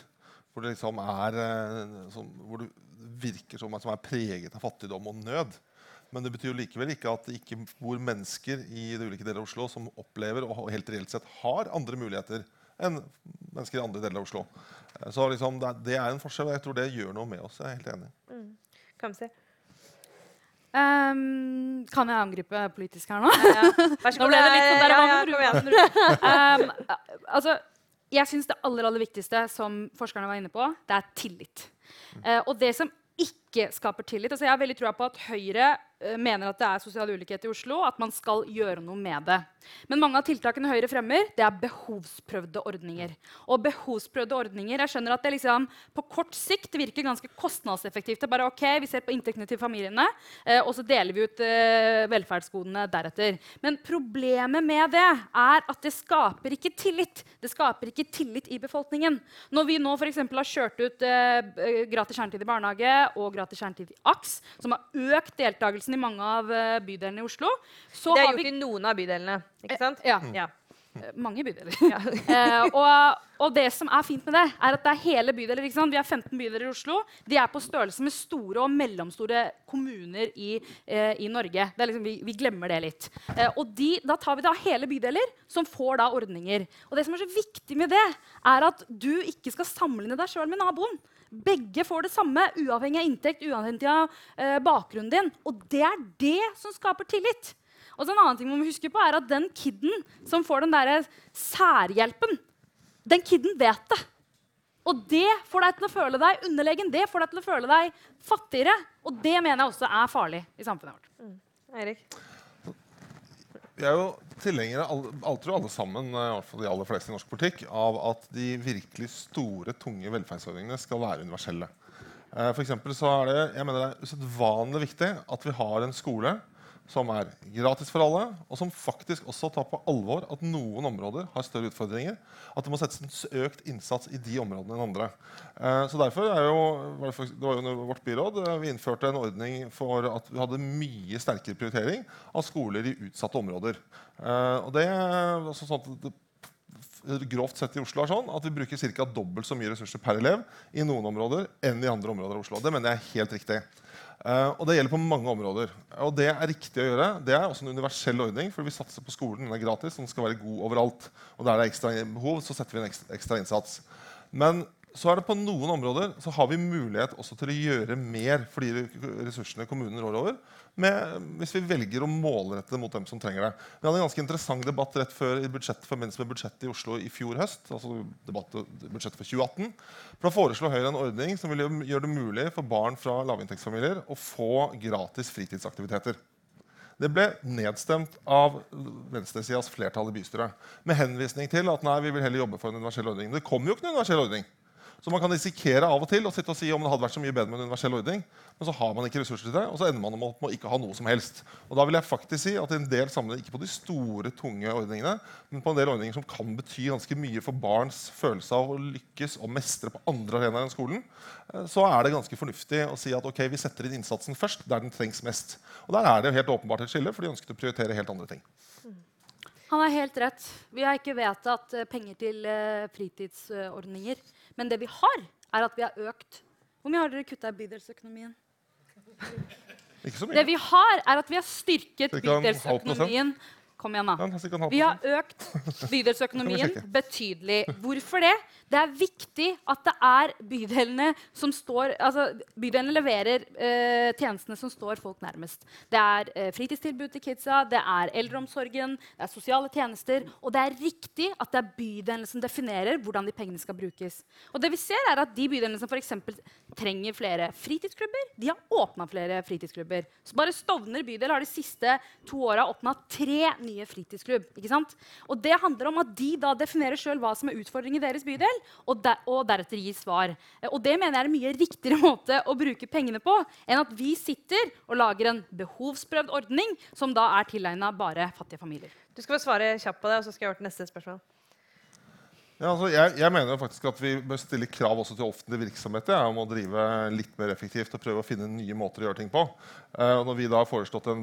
hvor det liksom er eh, som, hvor det virker som, som er preget av fattigdom og nød. Men det betyr jo likevel ikke at det ikke bor mennesker i de ulike deler av Oslo som opplever og helt reelt sett har andre muligheter enn mennesker i andre deler av Oslo. Eh, Så liksom, det, er- det er en forskjell, og jeg tror det gjør noe med oss. Jeg er helt enig. Mm. Kamsi? Um, kan jeg angripe politisk her nå? Ja. Vær så Nå ble det litt sånn der, ja, ja, kom igjen. Ehm, altså, jeg syns det aller, aller viktigste, som forskerne var inne på, det er tillit. Uh, og det som ikke skaper tillit altså Jeg har veldig troa på at Høyre mener at det er sosial ulikhet i Oslo, at man skal gjøre noe med det. Men mange av tiltakene Høyre fremmer, det er behovsprøvde ordninger. Og behovsprøvde ordninger, jeg skjønner at det liksom på kort sikt virker ganske kostnadseffektivt. Det er bare ok, Vi ser på inntektene til familiene, eh, og så deler vi ut eh, velferdsgodene deretter. Men problemet med det er at det skaper ikke tillit. Det skaper ikke tillit i befolkningen. Når vi nå eksempel har kjørt ut eh, gratis kjernetid i barnehage og gratis kjernetid i AKS, som har økt deltakelsen i mange av eh, bydelene i Oslo, så Det er gjort vi i noen av bydelene, ikke sant? ja. Ja. Eh, Mange bydeler. eh, og, og det som er fint med det, er at det er hele bydeler. ikke sant? Vi har 15 bydeler i Oslo. De er på størrelse med store og mellomstore kommuner i, eh, i Norge. Det er liksom, vi, vi glemmer det litt. Eh, og de, da tar vi da hele bydeler som får da ordninger. Og det som er så viktig med det, er at du ikke skal sammenligne deg sjøl med naboen. Begge får det samme, uavhengig av inntekt, uavhengig av eh, bakgrunnen din. Og det er det som skaper tillit. Og så en annen ting man må huske på er at Den kiden som får den der særhjelpen, den kiden vet det. Og det får deg til å føle deg underlegen, det får deg til å føle deg fattigere. Og det mener jeg også er farlig i samfunnet vårt. Eirik? Vi er jo tilhengere, alle, alle, sammen, eh, i hvert fall de aller fleste i norsk politikk, av at de virkelig store, tunge velferdsordningene skal være universelle. Eh, for så er det, jeg mener det er usedvanlig viktig at vi har en skole som er gratis for alle, og som faktisk også tar på alvor at noen områder har større utfordringer. At det må settes en økt innsats i de områdene enn andre. Eh, så derfor er jo, det, var jo under vårt byråd eh, vi innførte en ordning for at vi hadde mye sterkere prioritering av skoler i utsatte områder. Eh, og det altså sånn at det, grovt sett i Oslo er sånn at vi bruker ca. dobbelt så mye ressurser per elev i noen områder enn i andre områder av Oslo. Det mener jeg er helt riktig. Eh, og det gjelder på mange områder. Og det er riktig å gjøre. Det er også en universell ordning, for vi satser på skolen. Den er gratis, den skal være god overalt. Og der det er ekstra behov, så setter vi en ekstra innsats. Men så er det på noen områder så har vi mulighet også til å gjøre mer for de ressursene kommunen rår over, med, hvis vi velger å målrette det mot dem som trenger det. Vi hadde en ganske interessant debatt rett før i budsjett, forbindelse med budsjettet i Oslo i fjor høst. altså budsjettet for 2018. For Da foreslo Høyre en ordning som ville gjøre det mulig for barn fra lavinntektsfamilier å få gratis fritidsaktiviteter. Det ble nedstemt av venstresidas flertall i bystyret. Med henvisning til at nei, vi vil heller jobbe for en universell ordning. Det kom jo ikke noen universell ordning. Så man kan risikere av og til å sitte og si om det hadde vært så mye bedre med en universell ordning, men så har man ikke ressurser til det, og så ender man opp med å ikke ha noe som helst. Og da vil jeg faktisk si at i en del sammenheng, ikke på de store, tunge ordningene, men på en del ordninger som kan bety ganske mye for barns følelse av å lykkes og mestre på andre arenaer enn skolen, eh, så er det ganske fornuftig å si at ok, vi setter inn innsatsen først der den trengs mest. Og der er det jo helt åpenbart et skille, for de ønsket å prioritere helt andre ting. Han har helt rett. Vi har ikke vedtatt eh, penger til eh, fritidsordninger. Men det vi har, er at vi har økt Hvor mye har dere kutta i bydelsøkonomien? Ikke så Det vi har, er at vi har styrket bydelsøkonomien. Kom igjen, da. Vi har økt bydelsøkonomien betydelig. Hvorfor det? Det er viktig at det er bydelene som står Altså, bydelene leverer eh, tjenestene som står folk nærmest. Det er eh, fritidstilbud til kidsa, det er eldreomsorgen, det er sosiale tjenester. Og det er riktig at det er bydelene som definerer hvordan de pengene skal brukes. Og det vi ser er at De bydelene som f.eks. trenger flere fritidsklubber, de har åpna flere fritidsklubber. Så bare Stovner bydel har de siste to åra åpna tre nye fritidsklubb. ikke sant? Og det handler om at de da definerer sjøl hva som er utfordringen i deres bydel, og, der, og deretter gir svar. Eh, Og det mener jeg er en mye riktigere måte å bruke pengene på enn at vi sitter og lager en behovsprøvd ordning som da er tilegna bare fattige familier. Du skal få svare kjapt på det, og så skal jeg over til neste spørsmål. Ja, altså, jeg, jeg mener faktisk at vi bør stille krav også til offentlige virksomheter ja, om å drive litt mer effektivt og prøve å finne nye måter å gjøre ting på. Eh, når vi da har foreslått en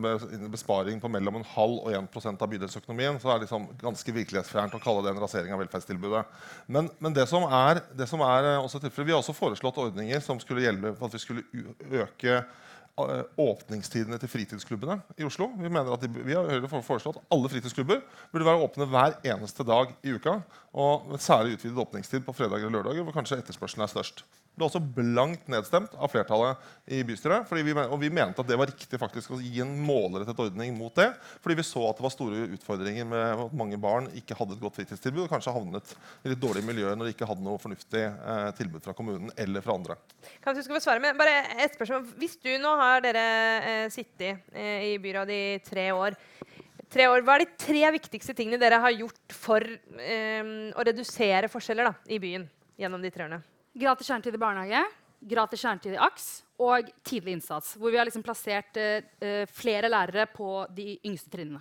besparing på mellom en halv og 1% av bydelsøkonomien, så er det liksom ganske virkelighetsfjernt å kalle det en rasering av velferdstilbudet. Men, men det som er, det som er eh, også tilfellet, vi har også foreslått ordninger som skulle hjelpe for at vi skulle øke åpningstidene til fritidsklubbene i Oslo. Vi, de, vi har foreslått at alle fritidsklubber burde være åpne hver eneste dag i uka. Og særlig utvidet åpningstid på fredager og lørdager, hvor kanskje etterspørselen er størst. Ble også blankt nedstemt av flertallet i bystyret. Vi, og vi mente at det var riktig faktisk å gi en målrettet ordning mot det. Fordi vi så at det var store utfordringer med at mange barn ikke hadde et godt fritidstilbud og kanskje havnet i litt dårlig miljø når de ikke hadde noe fornuftig eh, tilbud fra kommunen eller fra andre. Kanskje du skal svare, men bare et spørsmål. Hvis du nå har dere eh, sittet eh, i byrådet i tre år, tre år, Hva er de tre viktigste tingene dere har gjort for eh, å redusere forskjeller da, i byen gjennom de tre årene? Gratis kjernetid i barnehage, gratis kjernetid i AKS og tidlig innsats. Hvor vi har liksom plassert uh, flere lærere på de yngste trinnene.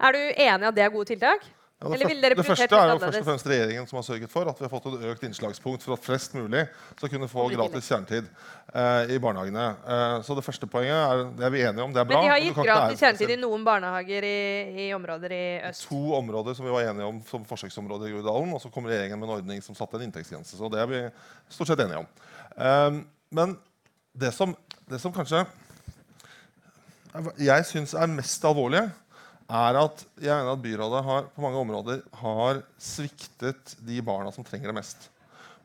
Er du enig i at det er gode tiltak? Ja, det, det, det første er jo først og fremst regjeringen som har sørget for at vi har fått et økt innslagspunkt for at flest mulig skal kunne få gratis kjernetid eh, i barnehagene. Eh, så det første poenget er, det er vi enige om. Det er bra. Men de har gitt gratis kjernetid i noen barnehager i, i, områder i øst? To områder som vi var enige om som forsøksområder i Groruddalen. Og så kom regjeringen med en ordning som satte en inntektsgrense. Så det er vi stort sett enige om. Eh, men det som, det som kanskje jeg syns er mest alvorlig, er at jeg mener at byrådet har, på mange områder har sviktet de barna som trenger det mest.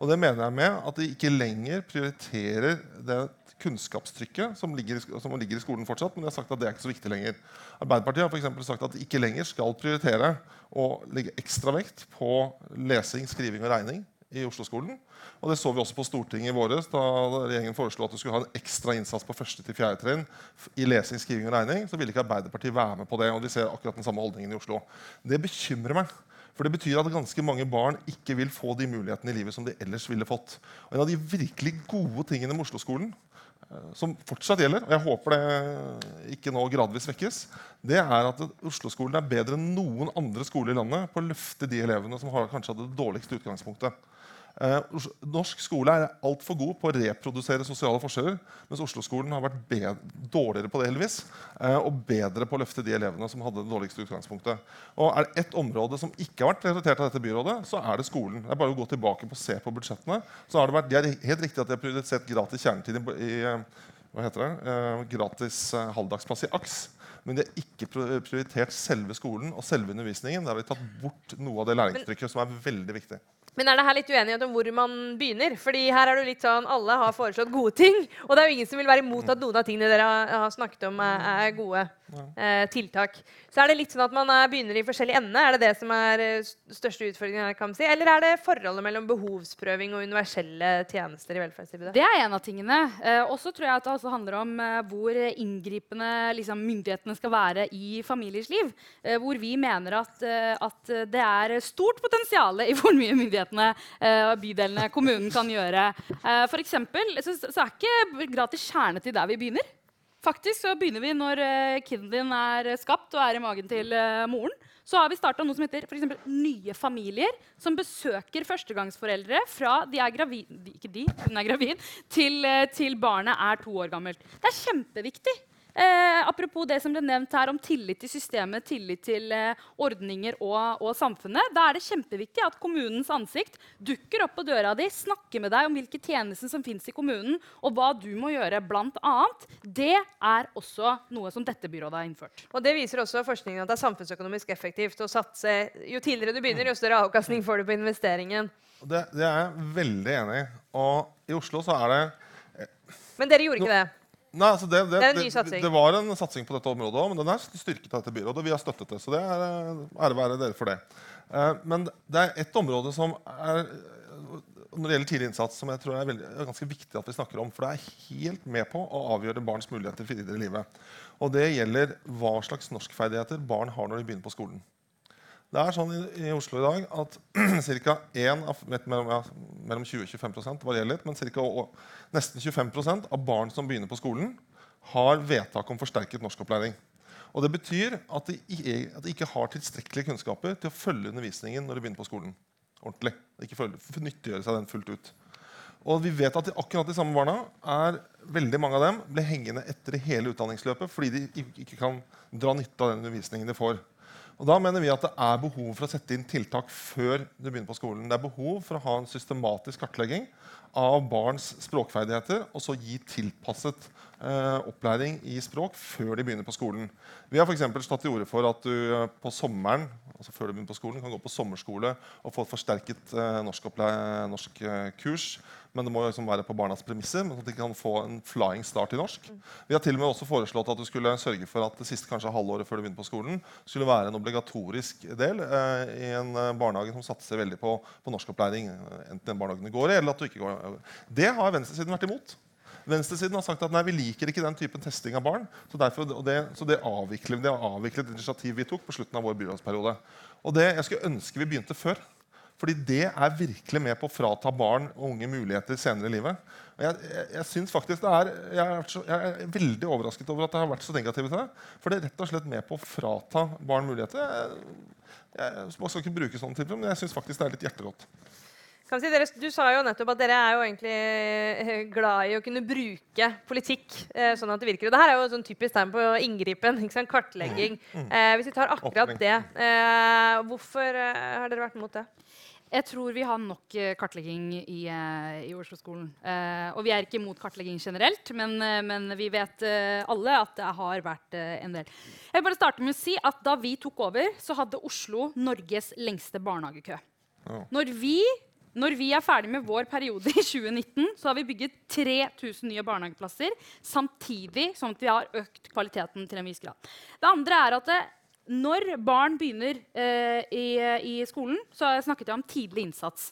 Og det mener jeg med at de ikke lenger prioriterer det kunnskapstrykket som ligger, som ligger i skolen fortsatt, men de har sagt at det er ikke så viktig lenger. Arbeiderpartiet har for sagt at de ikke lenger skal prioritere å legge ekstra vekt på lesing, skriving og regning i Oslo-skolen. Og Det så vi også på Stortinget i våres, da regjeringen foreslo at du skulle ha en ekstra innsats på første til fjerde trinn i lesing, skriving og regning. Så ville ikke Arbeiderpartiet være med på det. og de ser akkurat den samme holdningen i Oslo. Det bekymrer meg. For det betyr at ganske mange barn ikke vil få de mulighetene i livet som de ellers ville fått. Og En av de virkelig gode tingene med Oslo-skolen, eh, som fortsatt gjelder, og jeg håper det ikke nå gradvis vekkes, det er at Oslo-skolen er bedre enn noen andre skoler i landet på å løfte de elevene som har kanskje hadde det dårligste utgangspunktet. Eh, norsk skole er altfor god på å reprodusere sosiale forskjeller, mens Oslo-skolen har vært dårligere på det heldigvis, eh, og bedre på å løfte de elevene som hadde det dårligste utgangspunktet. Og Er det ett område som ikke har vært prioritert av dette byrådet, så er det skolen. Det er bare å gå tilbake og se på budsjettene. Så har det vært, det er helt riktig at de har prioritert gratis kjernetid i, i hva heter det? Eh, gratis eh, halvdagsplass i AKS. Men de har ikke prioritert selve skolen og selve undervisningen. Der har de tatt bort noe av det læringstrykket som er veldig viktig. Men er det her litt uenighet om hvor man begynner? Fordi her er det litt sånn, Alle har foreslått gode ting, og det er jo ingen som vil være imot at noen av tingene dere har, snakket om, er, gode eh, tiltak. Så er det litt sånn at man er, begynner i forskjellig ende? Er det det som er uh, største utfordringen? kan man si? Eller er det forholdet mellom behovsprøving og universelle tjenester i velferdstilbudet? Det er en av tingene. Eh, også tror jeg at det også handler om eh, hvor inngripende liksom, myndighetene skal være i familiers liv. Eh, hvor vi mener at, eh, at, det er stort potensial i hvor mye myndighetene og bydelene, kommunen, kan gjøre. for eksempel, så, så er ikke gratis kjernetid der vi begynner. Faktisk så begynner vi når uh, kiden din er skapt og er i magen til uh, moren. Så har vi starta noe som heter for eksempel, Nye familier, som besøker førstegangsforeldre fra de er gravid, ikke de, hun er gravid, til, til barnet er to år gammelt. Det er kjempeviktig. Eh, apropos det som ble nevnt her om tillit til systemet, tillit til eh, ordninger og, og, samfunnet. Da er det kjempeviktig at kommunens ansikt dukker opp på døra di, snakker med deg om hvilke tjenester som fins i kommunen, og hva du må gjøre, blant annet. Det er også noe som dette byrådet har innført. Og det viser også forskningen at det er samfunnsøkonomisk effektivt å satse Jo tidligere du begynner, jo større avkastning får du på investeringen. Det, det er jeg veldig enig i. Og i Oslo så er det Men dere gjorde ikke det? Nei, altså det, det, det, det, var en satsing på dette området òg, men den er styrket av dette byrådet. Vi har støttet det, så det er eh, ære være dere for det. Uh, men det er ett område som er når det gjelder tidlig innsats, som jeg tror er, veldig, er, ganske viktig at vi snakker om. For det er helt med på å avgjøre barns muligheter videre i livet. Og det gjelder hva slags norskferdigheter barn har når de begynner på skolen. Det er sånn i, i Oslo i dag at ca. mellom, ja, mellom 20 og 25 varierer litt, men cirka, og, nesten 25% av barn som begynner på skolen, har vedtak om forsterket norskopplæring. Og Det betyr at de, at de, ikke har tilstrekkelige kunnskaper til å følge undervisningen når de begynner på skolen. ordentlig. Ikke følge, nyttiggjøre seg den fullt ut. Og vi vet at de, akkurat de samme barna er, veldig mange av dem blir hengende etter i hele utdanningsløpet fordi de ikke kan dra nytte av den undervisningen de får. Og Da mener vi at det er behov for å sette inn tiltak før du begynner på skolen. Det er behov for å ha en systematisk kartlegging av barns språkferdigheter og så gi tilpasset eh, opplæring i språk før de begynner på skolen. Vi har for tatt til orde for at du eh, på sommeren altså før du begynner på skolen, kan gå på sommerskole og få et forsterket eh, norskkurs norsk eh. Men det må liksom være på barnas premisser, men at de kan få en flying start i norsk. Vi har til og med også foreslått at du skulle sørge for at det siste kanskje halvåret før du begynner på skolen, skulle være en obligatorisk del eh, i en eh, barnehage som satser veldig på, på norskopplæring. Enten den barnehagen du går i, eller at du ikke går. i. Det har venstresiden vært imot. Venstresiden har sagt at nei, vi liker ikke den typen testing av barn. Så, derfor, det, så det avvikler det er avviklet initiativ vi tok på slutten av vår byrådsperiode. Og det, Jeg skulle ønske vi begynte før. Fordi det er virkelig med på å frata barn og unge muligheter senere i livet. Jeg, jeg, jeg synes faktisk det er, jeg er, så, jeg er veldig overrasket over at det har vært så negativt det. For det er rett og slett med på å frata barn muligheter. Jeg, skal ikke bruke sånne tilfeller, men jeg syns faktisk det er litt hjerterått. Kan si dere, du sa jo nettopp at dere er jo egentlig eh, glad i å kunne bruke politikk eh, sånn at det virker. Og det her er jo et sånn typisk tegn på inngripen. Ikke sant? Kartlegging. Eh, hvis vi tar akkurat det, eh, hvorfor eh, har dere vært imot det? Jeg tror vi har nok eh, kartlegging i, i Oslo-skolen. Eh, og vi er ikke imot kartlegging generelt, men, men vi vet eh, alle at det har vært eh, en del. Jeg vil bare starte med å si at Da vi tok over, så hadde Oslo Norges lengste barnehagekø. Ja. Når vi, når vi er ferdig med vår periode i 2019, så har vi bygget 3000 nye barnehageplasser, samtidig som vi har økt kvaliteten til en viss grad. Det andre er at det, når barn begynner eh, i, i skolen, så har jeg snakket jeg om tidlig innsats.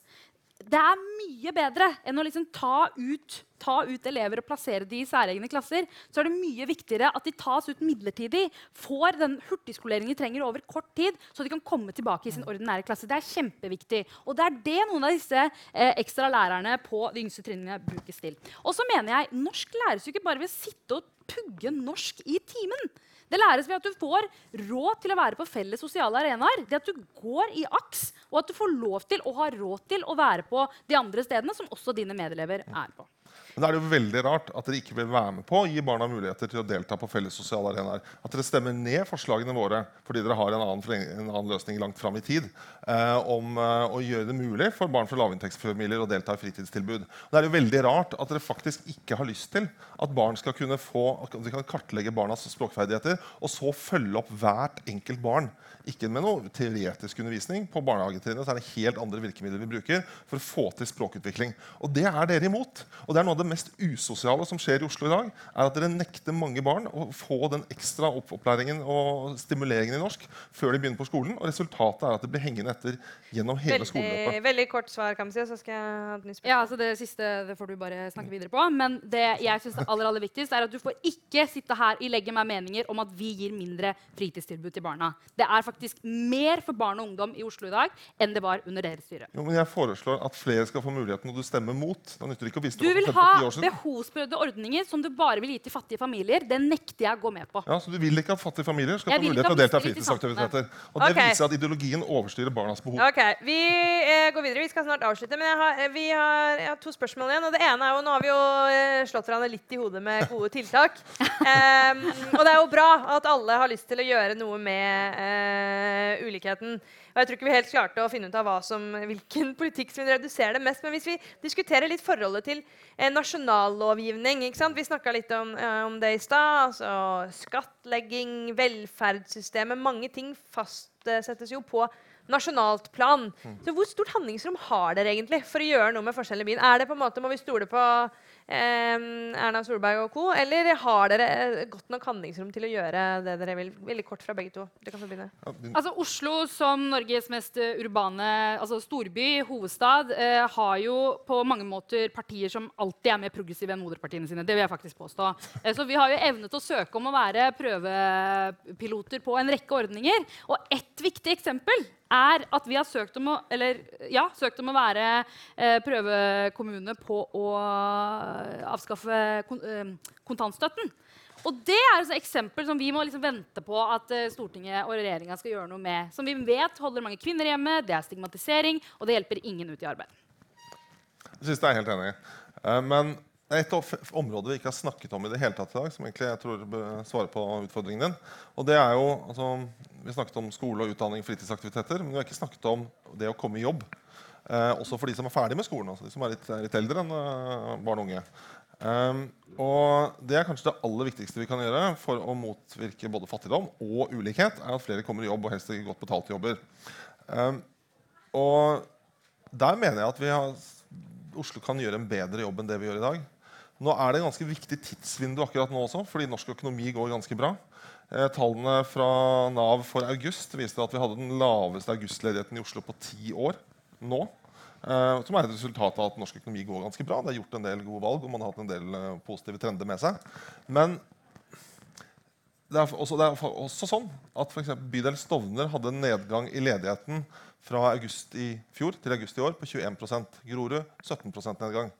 Det er mye bedre enn å liksom ta, ut, ta ut elever og plassere de i særegne klasser. Så er det mye viktigere at de tas ut midlertidig, får den hurtigskoleringen de trenger over kort tid, så de kan komme tilbake i sin ordinære klasse. Det er kjempeviktig. Og det er det noen av disse eh, ekstra lærerne på de yngste trinnene brukes til. Og så mener jeg, norsk læres jo ikke bare ved å sitte og pugge norsk i timen. Det læres ved at du får råd til å være på felles sosiale arenaer. Det at du går i AKS, og at du får lov til og har råd til å være på de andre stedene som også dine medelever er på. Men da er det jo veldig rart at dere ikke vil være med på å gi barna muligheter til å delta på felles sosiale arenaer. At dere stemmer ned forslagene våre fordi dere har en annen, en annen løsning langt fram i tid eh, om eh, å gjøre det mulig for barn fra lavinntektsfamilier å delta i fritidstilbud. Og det er jo veldig rart at dere faktisk ikke har lyst til at barn skal kunne få, at de kan kartlegge barnas språkferdigheter og så følge opp hvert enkelt barn. Ikke med noe teoretisk undervisning. På barnehagetrinnet er det helt andre virkemidler vi bruker for å få til språkutvikling. Og det er dere imot. Og det er noe av det mest usosiale som skjer i Oslo i dag, er at dere nekter mange barn å få den ekstra opplæringen og stimuleringen i norsk før de begynner på skolen. Og resultatet er at de blir hengende etter gjennom hele Veldig, skoleløpet. veldig kort svar, kan vi si, og så skal jeg ha et nytt spørsmål. Ja, altså Det siste det får du bare snakke videre på. Men det jeg synes er aller, aller viktigst, er at du får ikke sitte her i legge meg meninger om at vi gir mindre fritidstilbud til barna. Det er faktisk mer for barn og ungdom i Oslo i dag enn det var under deres styre. Jo, men jeg foreslår at flere skal få muligheten, og du stemmer mot. Da nytter det ikke å vise Du vil ha 10 år siden. behovsprøvde ordninger som du bare vil gi til fattige familier. Det nekter jeg å gå med på. Ja, så Du vil ikke at fattige familier skal Jeg få mulighet til å delta i fritidsaktiviteter. Og Det Ok. viser at ideologien overstyrer barnas behov. Ok, Vi eh, går videre. Vi skal snart avslutte. Men jeg har, eh, vi har, jeg har to spørsmål igjen. og det ene er jo, Nå har vi jo eh, slått hverandre litt i hodet med gode tiltak. um, og det er jo bra at alle har lyst til å gjøre noe med eh, ulikheten. Og jeg tror ikke vi helt klarte å finne ut av som, hvilken politikk som vil redusere det mest. Men hvis vi diskuterer litt forholdet til eh, nasjonallovgivning? Vi snakka litt om, eh, om det i stad. Altså skattlegging, velferdssystemet. Mange ting fastsettes jo på nasjonalt plan. Så hvor stort handlingsrom har dere egentlig for å gjøre noe med forskjellene i byen? Er det på en måte, Må vi stole på Erna Solberg og co., eller har dere eh, godt nok handlingsrom til å gjøre det dere vil? Veldig kort fra begge to. Dere kan få begynne. Altså Oslo som Norges mest eh, urbane altså storby, hovedstad, eh, har jo på mange måter partier som alltid er mer progressive enn moderpartiene sine. Det vil jeg faktisk påstå. Eh, så vi har jo evnet å søke om å være prøvepiloter på en rekke ordninger. Og ett viktig eksempel er at vi har søkt om å, eller, ja, søkt om å være eh, prøvekommune på å avskaffe kon eh, kontantstøtten. Og det er et eksempel som vi må liksom vente på at eh, Stortinget og regjeringa skal gjøre noe med. Som vi vet holder mange kvinner hjemme, det er stigmatisering, og det hjelper ingen ut i arbeid. Det er helt enig. Eh, Men et område vi ikke har snakket om i det hele tatt i dag, som egentlig jeg tror svarer på utfordringen din. Og det er jo, altså, Vi snakket om skole og utdanning fritidsaktiviteter, men vi har ikke snakket om det å komme i jobb. Eh, også for de som er ferdig med skolen, altså de som er litt, litt eldre enn eh, barn og unge. Um, og det er kanskje det aller viktigste vi kan gjøre for å motvirke både fattigdom og ulikhet, er at flere kommer i jobb, og helst i godt betalte jobber. Um, og der mener jeg at har, Oslo kan gjøre en bedre jobb enn det vi gjør i dag. Nå er det et ganske viktig tidsvindu akkurat nå også, fordi norsk økonomi går ganske bra. Eh, tallene fra Nav for august viste at vi hadde den laveste augustledigheten i Oslo på ti år nå. Uh, som er et resultat av at norsk økonomi går ganske bra. Det er gjort en del gode valg, og man har hatt en del uh, positive trender med seg. Men det er også, det er også sånn at for bydel Stovner hadde en nedgang i ledigheten fra august i fjor til august i år på 21% Grorud 17% nedgang.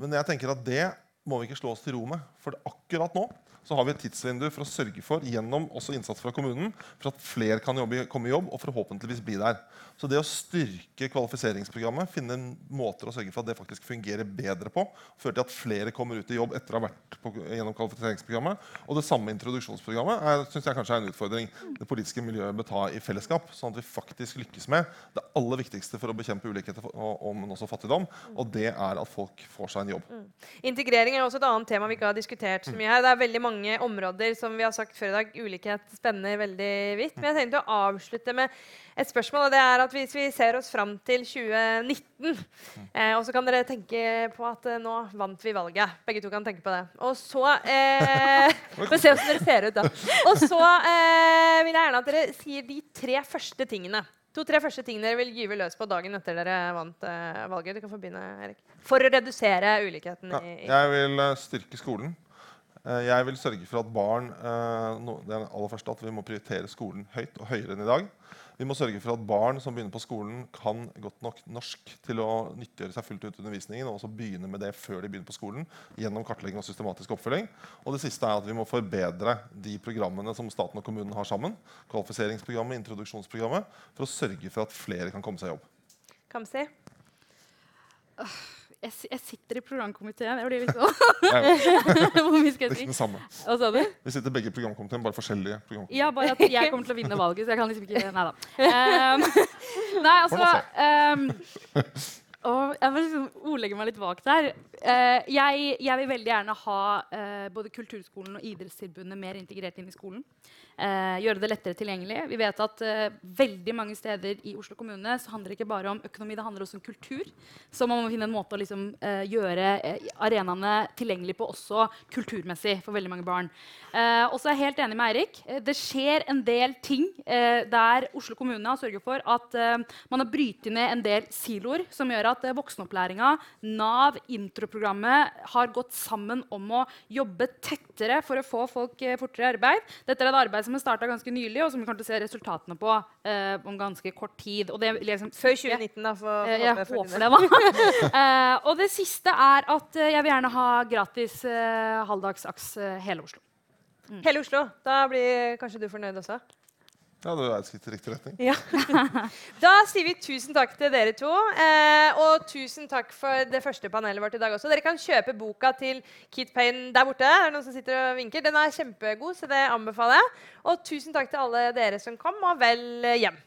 Men jeg tenker at det må vi ikke slå oss til ro med. For akkurat nå så har vi et tidsvindu for å sørge for gjennom også innsats fra kommunen, for at flere kan jobbe, komme i jobb og forhåpentligvis bli der. Så det å styrke kvalifiseringsprogrammet, finne måter å sørge for at det faktisk fungerer bedre på, fører til at flere kommer ut i jobb etter å ha vært på, gjennom kvalifiseringsprogrammet, og det samme introduksjonsprogrammet er, synes jeg kanskje er en utfordring det politiske miljøet bør ta i fellesskap, sånn at vi faktisk lykkes med det aller viktigste for å bekjempe ulikhet og, men også fattigdom, og det er at folk får seg en jobb. Mm. Integrering er også et annet tema vi ikke har diskutert så mye her. Det er veldig mange mange områder som vi har sagt før i dag, ulikhet spenner veldig vidt. Men jeg tenkte å avslutte med et spørsmål. og det er at Hvis vi ser oss fram til 2019, eh, og så kan dere tenke på at eh, nå vant vi valget. Begge to kan tenke på det. Og så eh, Får se hvordan dere ser ut, da. Og så eh, vil jeg gjerne at dere sier de tre første tingene. To-tre første tingene dere vil gyve løs på dagen etter dere vant eh, valget. Du kan få begynne, Erik. For å redusere ulikheten. Ja, jeg vil uh, styrke skolen. Eh, jeg vil sørge for at barn eh, det aller første at vi må prioritere skolen høyt og høyere enn i dag. Vi må sørge for at barn som begynner på skolen, kan godt nok norsk til å nyttiggjøre seg fullt ut undervisningen, og også begynne med det før de begynner på skolen, gjennom kartlegging og systematisk oppfølging. Og det siste er at vi må forbedre de programmene som staten og kommunen har sammen, kvalifiseringsprogrammet, introduksjonsprogrammet, for å sørge for at flere kan komme seg i jobb. Kamsi? Jeg, jeg, sitter i programkomiteen. Jeg blir litt sånn Hvor mye skal jeg si? Det samme. Hva sa du? Vi sitter begge i programkomiteen, bare forskjellige programkomiteen. Ja, bare at jeg kommer til å vinne valget, så jeg kan liksom ikke Nei da. Um, nei, altså um, og jeg må liksom ordlegge meg litt vagt her. Uh, jeg, jeg, vil veldig gjerne ha uh, både kulturskolen og idrettstilbudene mer integrert inn i skolen. Uh, gjøre det lettere tilgjengelig. Vi vet at veldig mange steder i Oslo kommune så handler det ikke bare om økonomi, det handler også om kultur. Så man må finne en måte å liksom, gjøre arenaene tilgjengelig på også kulturmessig for veldig mange barn. og så er jeg helt enig med Eirik. det skjer en del ting der Oslo kommune har sørget for at man har brytet ned en del siloer som gjør at eh, voksenopplæringa, Nav, introprogrammet har gått sammen om å jobbe tettere for å få folk eh, fortere i arbeid. Dette er et arbeid som er starta ganske nylig, og som vi kommer til å se resultatene på eh, om ganske kort tid. Og det, liksom, Før 2019, da. For, eh, jeg håper, det, da. eh, og det siste er at eh, jeg vil gjerne ha gratis eh, halvdagsaks hele Oslo. Mm. Hele Oslo. Da blir kanskje du fornøyd også? Ja, det er et skritt i riktig retning. Ja. da sier vi tusen takk til dere to. Eh, og tusen takk for det første panelet vårt i dag også. Dere kan kjøpe boka til Kit Payne der borte. Det er noen som sitter og vinker. Den er kjempegod, så det anbefaler jeg. Og tusen takk til alle dere som kom, og vel hjem.